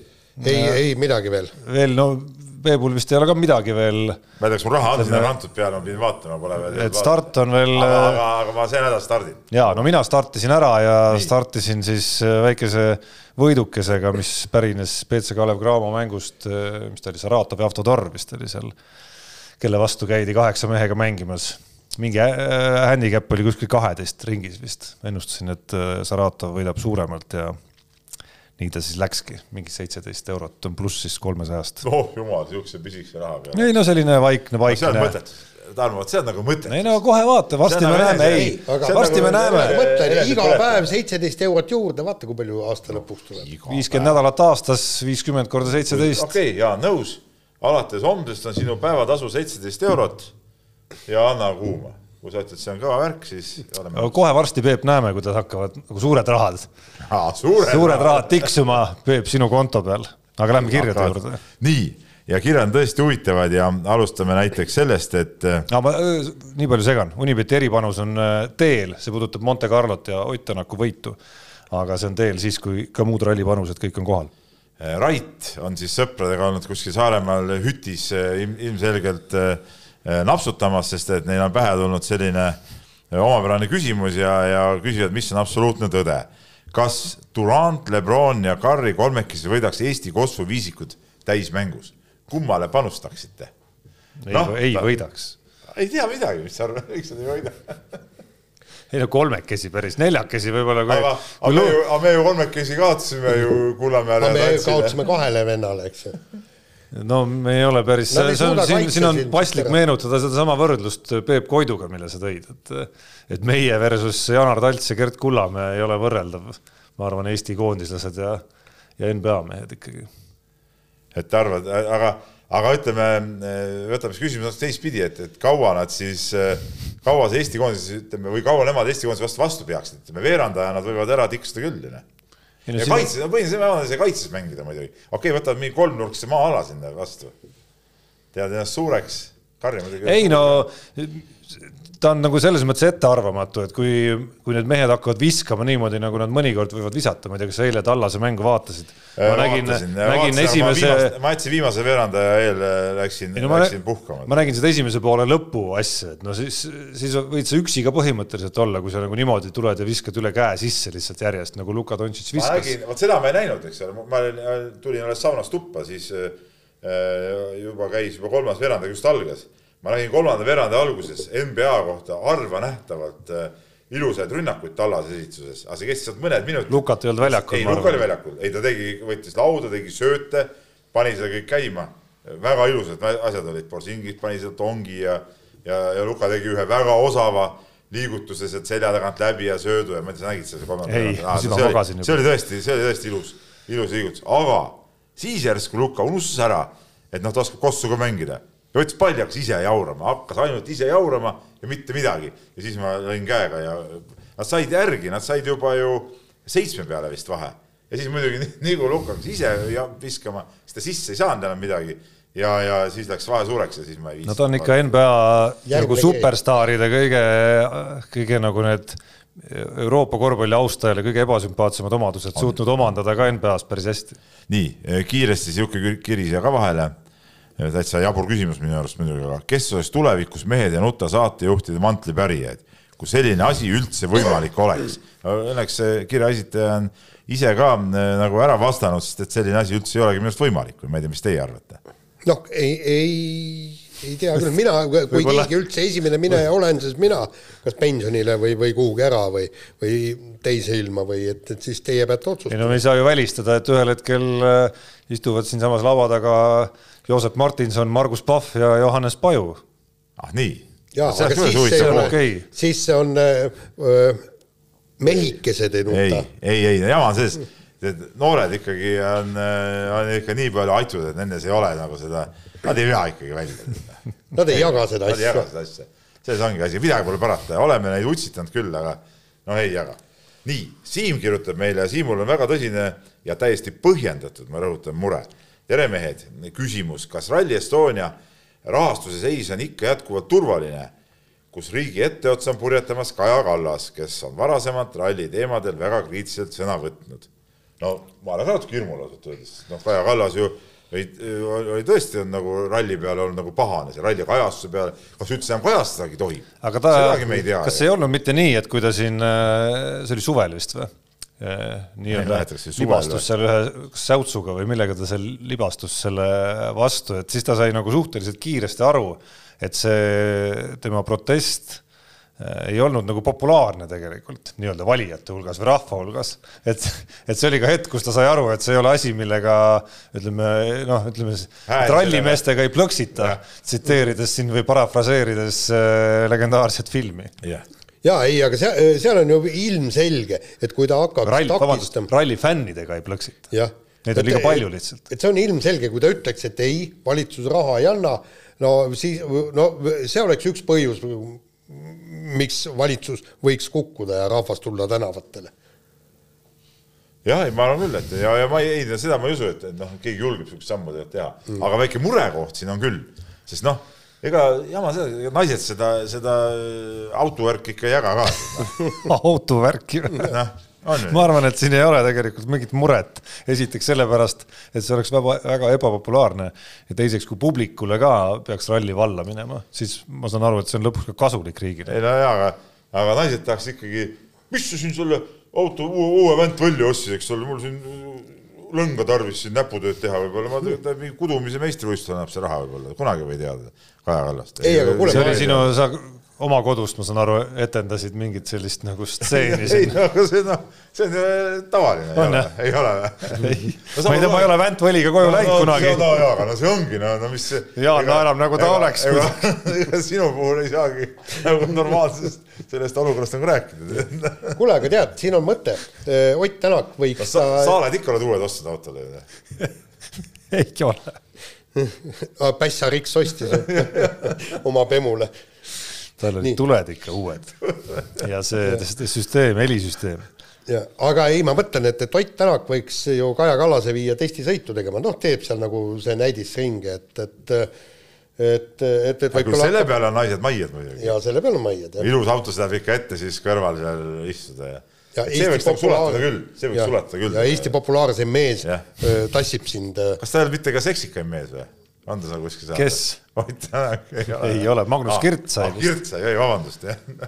ei, ei midagi veel. veel no Peebul vist ei ole ka midagi veel. ma ei tea, kas mul raha on sinna kantud peale, ma pidin vaatama, pole veel. et start on veel. aga, aga, aga ma see nädal stardin. ja no mina startisin ära ja Nii. startisin siis äh, väikese võidukesega, mis pärines BC Kalev Cramo mängust, äh, mis ta oli, Saratov ja Avtodor vist oli seal, kelle vastu käidi kaheksa mehega mängimas mingi äh, handicap oli kuskil kaheteist ringis vist, ennustasin, et Saratov võidab suuremalt ja nii ta siis läkski, mingi seitseteist eurot on pluss siis kolmesajast. oh jumal, siukse pisikese raha peale. ei no selline vaikne, vaikne no,. Tarmo, vot see on nagu mõttetus. ei no kohe vaata, varsti me näeme, ei, varsti me näeme. mõtle, iga päev seitseteist eurot juurde, vaata, kui palju aasta lõpuks tuleb. viiskümmend nädalat aastas, viiskümmend korda seitseteist. okei okay,, jaa, nõus. alates homsest on sinu päevatasu seitseteist eurot ja anna kuuma kui sa ütled, see on kõva värk, siis oleme. kohe varsti, Peep, näeme, kuidas hakkavad nagu suured rahad. suured, suured rahad tiksuma, Peep, sinu konto peal. aga lähme kirjade juurde. nii, ja kirjad on tõesti huvitavad ja alustame näiteks sellest, et. no ma nii palju segan, Unibeti eripanus on teel, see puudutab Monte Carlot ja Ott Tänaku võitu. aga see on teel siis, kui ka muud rallipanused kõik on kohal Rait on siis sõpradega olnud kuskil Saaremaal hütis ilmselgelt äh, Äh, napsutamas, sest et neil on pähe tulnud selline äh, omapärane küsimus ja, ja küsivad, mis on absoluutne tõde. kas Durand, Lebron ja Curry kolmekesi võidaks Eesti kossuviisikud täismängus? kummale panustaksite? ei no,, ei ta, võidaks. ei tea midagi, mis sa arvad, miks nad ei võida ei no kolmekesi päris, neljakesi võib-olla. aga, aga aga me ju kolmekesi kaotasime ju Kullamäele. me kaotasime kahele vennale, eks ju no me ei ole päris no,, see on, siin, siin on paslik meenutada sedasama võrdlust Peep Koiduga, mille sa tõid, et et meie versus Janar Talts ja Gert Kullamäe ei ole võrreldav. ma arvan, Eesti koondislased ja, ja NBA mehed ikkagi. et arvad, aga, aga ütleme, võtame siis küsimuse teistpidi, et, et kaua nad siis, kaua see Eesti koondis, ütleme, või kaua nemad Eesti koondise vastu vastu peaksid, ütleme veerandaja nad võivad ära tiksuda küll, onju No, ja kaitses, no põhimõtteliselt ma tahan kaitses mängida muidugi. okei okay,, võtavad mingi kolmnurkse maa-ala sinna vastu. tead ennast suureks, karja muidugi. ei no ta on nagu selles mõttes ettearvamatu, et kui, kui need mehed hakkavad viskama niimoodi, nagu nad mõnikord võivad visata, ma ei tea, kas sa eile Tallase mängu vaatasid? ma ja, nägin, nägin esimese. ma jätsin viimase veerandaja eel, läksin, no, läksin puhkama. ma nägin seda esimese poole lõpu asja, et no siis, siis võid sa üksi ka põhimõtteliselt olla, kui sa nagu niimoodi tuled ja viskad üle käe sisse lihtsalt järjest nagu Luka Dontšits viskas. ma vot seda ma ei näinud, eks ole, ma tulin alles saunast tuppa, siis äh, juba käis juba kolmas veerand just algas ma nägin kolmanda veerandi alguses NBA kohta arvanähtavalt äh, ilusaid rünnakuid tallase esituses, aga see kestis sealt mõned minutid. Lukat ei olnud väljakul. ei, Luka oli väljakul, ei ta tegi, võttis lauda, tegi sööte, pani seda kõik käima. väga ilusad asjad olid, Borsingis pani seda tongi ja ja, ja Luka tegi ühe väga osava liigutuse sealt selja tagant läbi ja söödu ja ma ei tea, sa nägid seda kommentaari? seda magasin juba. see oli tõesti, see oli tõesti ilus, ilus liigutus, aga siis järsku Luka unustas ära, et noh, ta oskab kossu ka mängida ja võttis palli, hakkas ise jaurama, hakkas ainult ise jaurama ja mitte midagi. ja siis ma lõin käega ja nad said järgi, nad said juba ju seitsme peale vist vahe. ja siis muidugi Luka hakkas ise viskama, siis ta sisse ei saanud enam midagi ja, ja siis läks vahe suureks ja siis ma ei viitsinud. no ta on ikka NBA nagu superstaaride kõige, kõige nagu need Euroopa korvpalli austajale kõige ebasümpaatsemad omadused, suutnud omandada ka NBA-s päris hästi. nii, kiiresti sihuke kiri siia ka vahele. Täitsa jabur küsimus minu arust muidugi, aga kes oleks tulevikus Mehed ja nuta saatejuhtide mantlipärijaid, kui selline asi üldse võimalik oleks? Õnneks see kirja esitaja on ise ka äh, nagu ära vastanud, sest et selline asi üldse ei olegi minu arust võimalik või ma ei tea, mis teie arvate noh, ei, ei, ei tea küll, mina, kui keegi üldse esimene mineja olen, siis mina kas pensionile või, või kuhugi ära või, või teise ilma või et, et siis teie peate otsustama. ei no me ei saa ju välistada, et ühel hetkel äh, istuvad siinsamas laua taga Joosep Martinson, Margus Pahv ja Johannes Paju. ah nii? jaa, aga siis see ei ole okay., siis see on öö, äh, mehikesed ei nuta. ei, ei, ei, jama on selles noored ikkagi on, on ikka nii palju atud, et nendes ei ole nagu seda, nad ei vea ikkagi välja. Nad ei jaga seda asja. Nad ei jaga seda asja, selles ongi asi, midagi pole parata, oleme neid utsitanud küll, aga noh, ei jaga. nii, Siim kirjutab meile ja Siimul on väga tõsine ja täiesti põhjendatud, ma rõhutan, mure. Tere, mehed, küsimus, kas Rally Estonia rahastuse seis on ikka jätkuvalt turvaline, kus riigi etteotsa on purjetamas Kaja Kallas, kes on varasemalt ralli teemadel väga kriitiliselt sõna võtnud no ma olen ka natuke hirmul ausalt öeldes, noh, Kaja Kallas ju oli, oli tõesti on nagu ralli peale olnud nagu pahane, see ralli kajastuse peale, kas üldse enam kajastadagi tohib? aga ta, kas ei olnud mitte nii, et kui ta siin, see oli suvel vist või? Äh, nii-öelda libastus seal ühe säutsuga või millega ta seal libastus selle vastu, et siis ta sai nagu suhteliselt kiiresti aru, et see tema protest Äh, ei olnud nagu populaarne tegelikult nii-öelda valijate hulgas või rahva hulgas. et, et see oli ka hetk, kus ta sai aru, et see ei ole asi, millega ütleme noh, ütleme, rallimeestega ei plõksita, tsiteerides siin või parafraseerides äh, legendaarset filmi. Yeah ja ei, aga seal, seal on ju ilmselge, et kui ta hakkab ralli, takistama. ralli fännidega ei plõksita. Neid on liiga palju lihtsalt. et see on ilmselge, kui ta ütleks, et ei, valitsus raha ei anna, no siis, no see oleks üks põhjus, miks valitsus võiks kukkuda ja rahvas tulla tänavatele jah, ei, ma arvan küll, et ja, ja ma ei, ei, seda ma ei usu, et, et noh, keegi julgeb niisugust sammu teha mm., aga väike murekoht siin on küll, sest noh, ega jama seda, naised seda, seda autovärki ikka ei jaga ka. Autovärki? Noh ma arvan, et siin ei ole tegelikult mingit muret. esiteks sellepärast, et see oleks väga, väga ebapopulaarne. Ja teiseks, kui publikule ka peaks ralli valla minema, siis ma saan aru, et see on lõpuks ka kasulik riigile. ei no jaa, aga, aga naised tahaks ikkagi, mis sa siin selle auto uue, uue vänt välja ostsid, eks ole, mul siin lõnga tarvis siin näputööd teha, võib-olla ma tegelikult mingi kudumise meistrivõistlus annab see raha võib-olla, kunagi või teada Kaja Kallast. ei, aga kuule, see oli sinu, sa oma kodust, ma saan aru, etendasid mingit sellist nagu stseeni ei, no aga see noh, see on ju tavaline, on, ei ole või? Ma ei tea, ma ei ole Vänt Võliga koju no, läinud no, kunagi. no jaa, aga no see ongi, no, no mis see Jaan naerab nagu ta ega, oleks. ega sinu puhul ei saagi nagu normaalsest sellest olukorrast nagu rääkida. kuule, aga tead, siin on mõte. Ott Tänak võiks no, sa, sa oled ikka oled uued ostnud autole ju? ei ole Pässa Riks ostis oma Bemule tal olid tuled ikka uued ja see, süsteem, helisüsteem. ja, aga ei, ma mõtlen, et, et Ott Tänak võiks ju Kaja Kallase viia testisõitu tegema, noh, teeb seal nagu see näidisringi, et, et et, et, et võib-olla selle peale on naised maied muidugi. jaa, selle peale on maied, jah. ilus auto sõidab ikka ette, siis kõrval seal istuda ja ja see võiks nagu sulatada küll, see võiks sulatada küll. ja Eesti populaarsem mees ja. tassib sind. kas ta ei olnud mitte ka seksikaim mees või? On ta seal kuskil saates? kes? Ott Tänak ei ole. ei ole, Magnus ah, Kirt sai ah,. Kirt sai, oi vabandust, jah.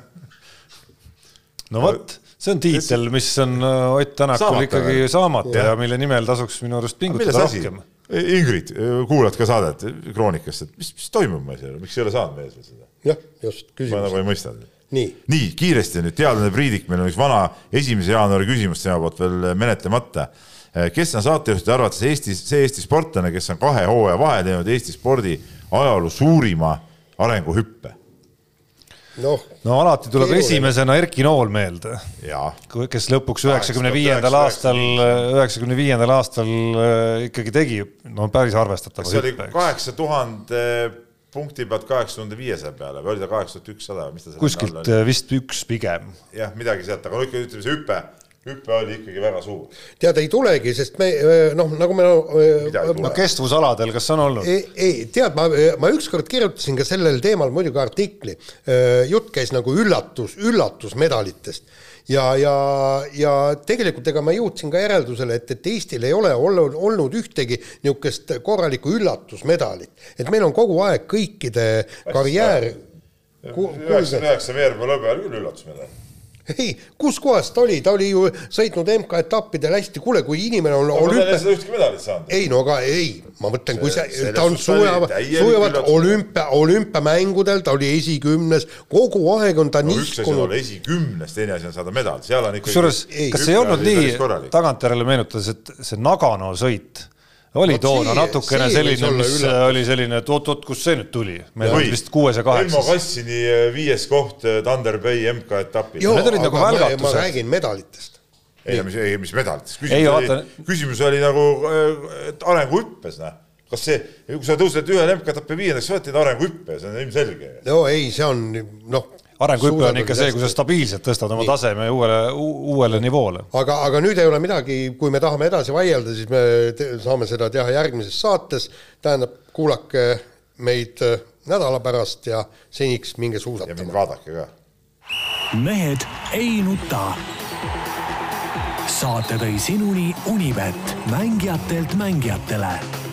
no vot, see on tiitel, mis on äh, Ott Tänakul ikkagi saamata ja. ja mille nimel tasuks minu arust pingutada rohkem. Ingrid, kuulad ka saadet Kroonikast, et mis, mis toimub meil seal, miks ei ole saanud mees veel seda? jah, just, küsimus. ma nagu ei mõista. nii, nii, kiiresti nüüd, teadlane Priidik, meil on üks vana esimese jaanuari küsimus tema poolt veel menetlemata Eh, kes on saatejuhtide arvates Eestis, see Eesti sportlane, kes on kahe hooaja vahel teinud Eesti spordi ajaloo suurima arenguhüppe? noh. no alati tuleb keeruline. esimesena Erki Nool meelde. kes lõpuks üheksakümne viiendal aastal, üheksakümne viiendal aastal äh, ikkagi tegi no päris arvestatava hüppe. see oli kaheksa tuhande punkti pealt kaheksa tuhande viiesaja peale või oli ta kaheksa tuhat ükssada või mis ta kuskilt äh, vist üks pigem. jah, midagi sealt, aga no ikka ütleme see hüpe hüpe oli ikkagi väga suur. tead, ei tulegi, sest me noh, nagu me no kestvusaladel, kas on olnud? ei, ei, tead, ma, ma ükskord kirjutasin ka sellel teemal muidugi artikli. jutt käis nagu üllatus, üllatusmedalitest ja, ja, ja tegelikult ega ma jõudsin ka järeldusele, et, et Eestil ei ole olnud, olnud ühtegi niisugust korralikku üllatusmedalit, et meil on kogu aeg kõikide karjäär. üheksakümne üheksa veerpäeva lõbe oli küll üllatusmedal ei, kus kohas ta oli, ta oli ju sõitnud MK-etappidel hästi, kuule, kui inimene on olümpia. seda ühtegi medalit saanud. ei no aga ei, ma mõtlen, kui see, ta on sujava, sujavalt olümpia, olümpiamängudel, ta oli esikümnes, kogu aeg on ta no, nihkunud. üks asi on olla esikümnes, teine asi on saada medal, seal on ikkagi. kusjuures, kas ei olnud nii, tagantjärele meenutades, et see Nagano sõit oli toona natukene selline, mis üle. oli selline, et oot-oot, kust see nüüd tuli, meil on vist kuues ja kaheksas. Elmo Kassini eh, viies koht eh, Thunder Bay MK-etapil. Need olid nagu välgatused. ma räägin medalitest. ei, mis, ei, mis medalitest, küsimus oli, küsimus oli nagu äh, arenguhüppes, noh kas see, kui sa tõused ühel MK-etapi viiendaks, sa oled teinud arenguhüppe, see on ilmselge. no ei, see on noh arenguhüpe on ikka see, kui sa stabiilselt tõstad oma nii. taseme uuele, uuele nivoole. aga, aga nüüd ei ole midagi, kui me tahame edasi vaielda, siis me te, saame seda teha järgmises saates. tähendab, kuulake meid äh, nädala pärast ja seniks minge suusatama. ja mind vaadake ka. mehed ei nuta. saate tõi sinuni Univet, mängijatelt mängijatele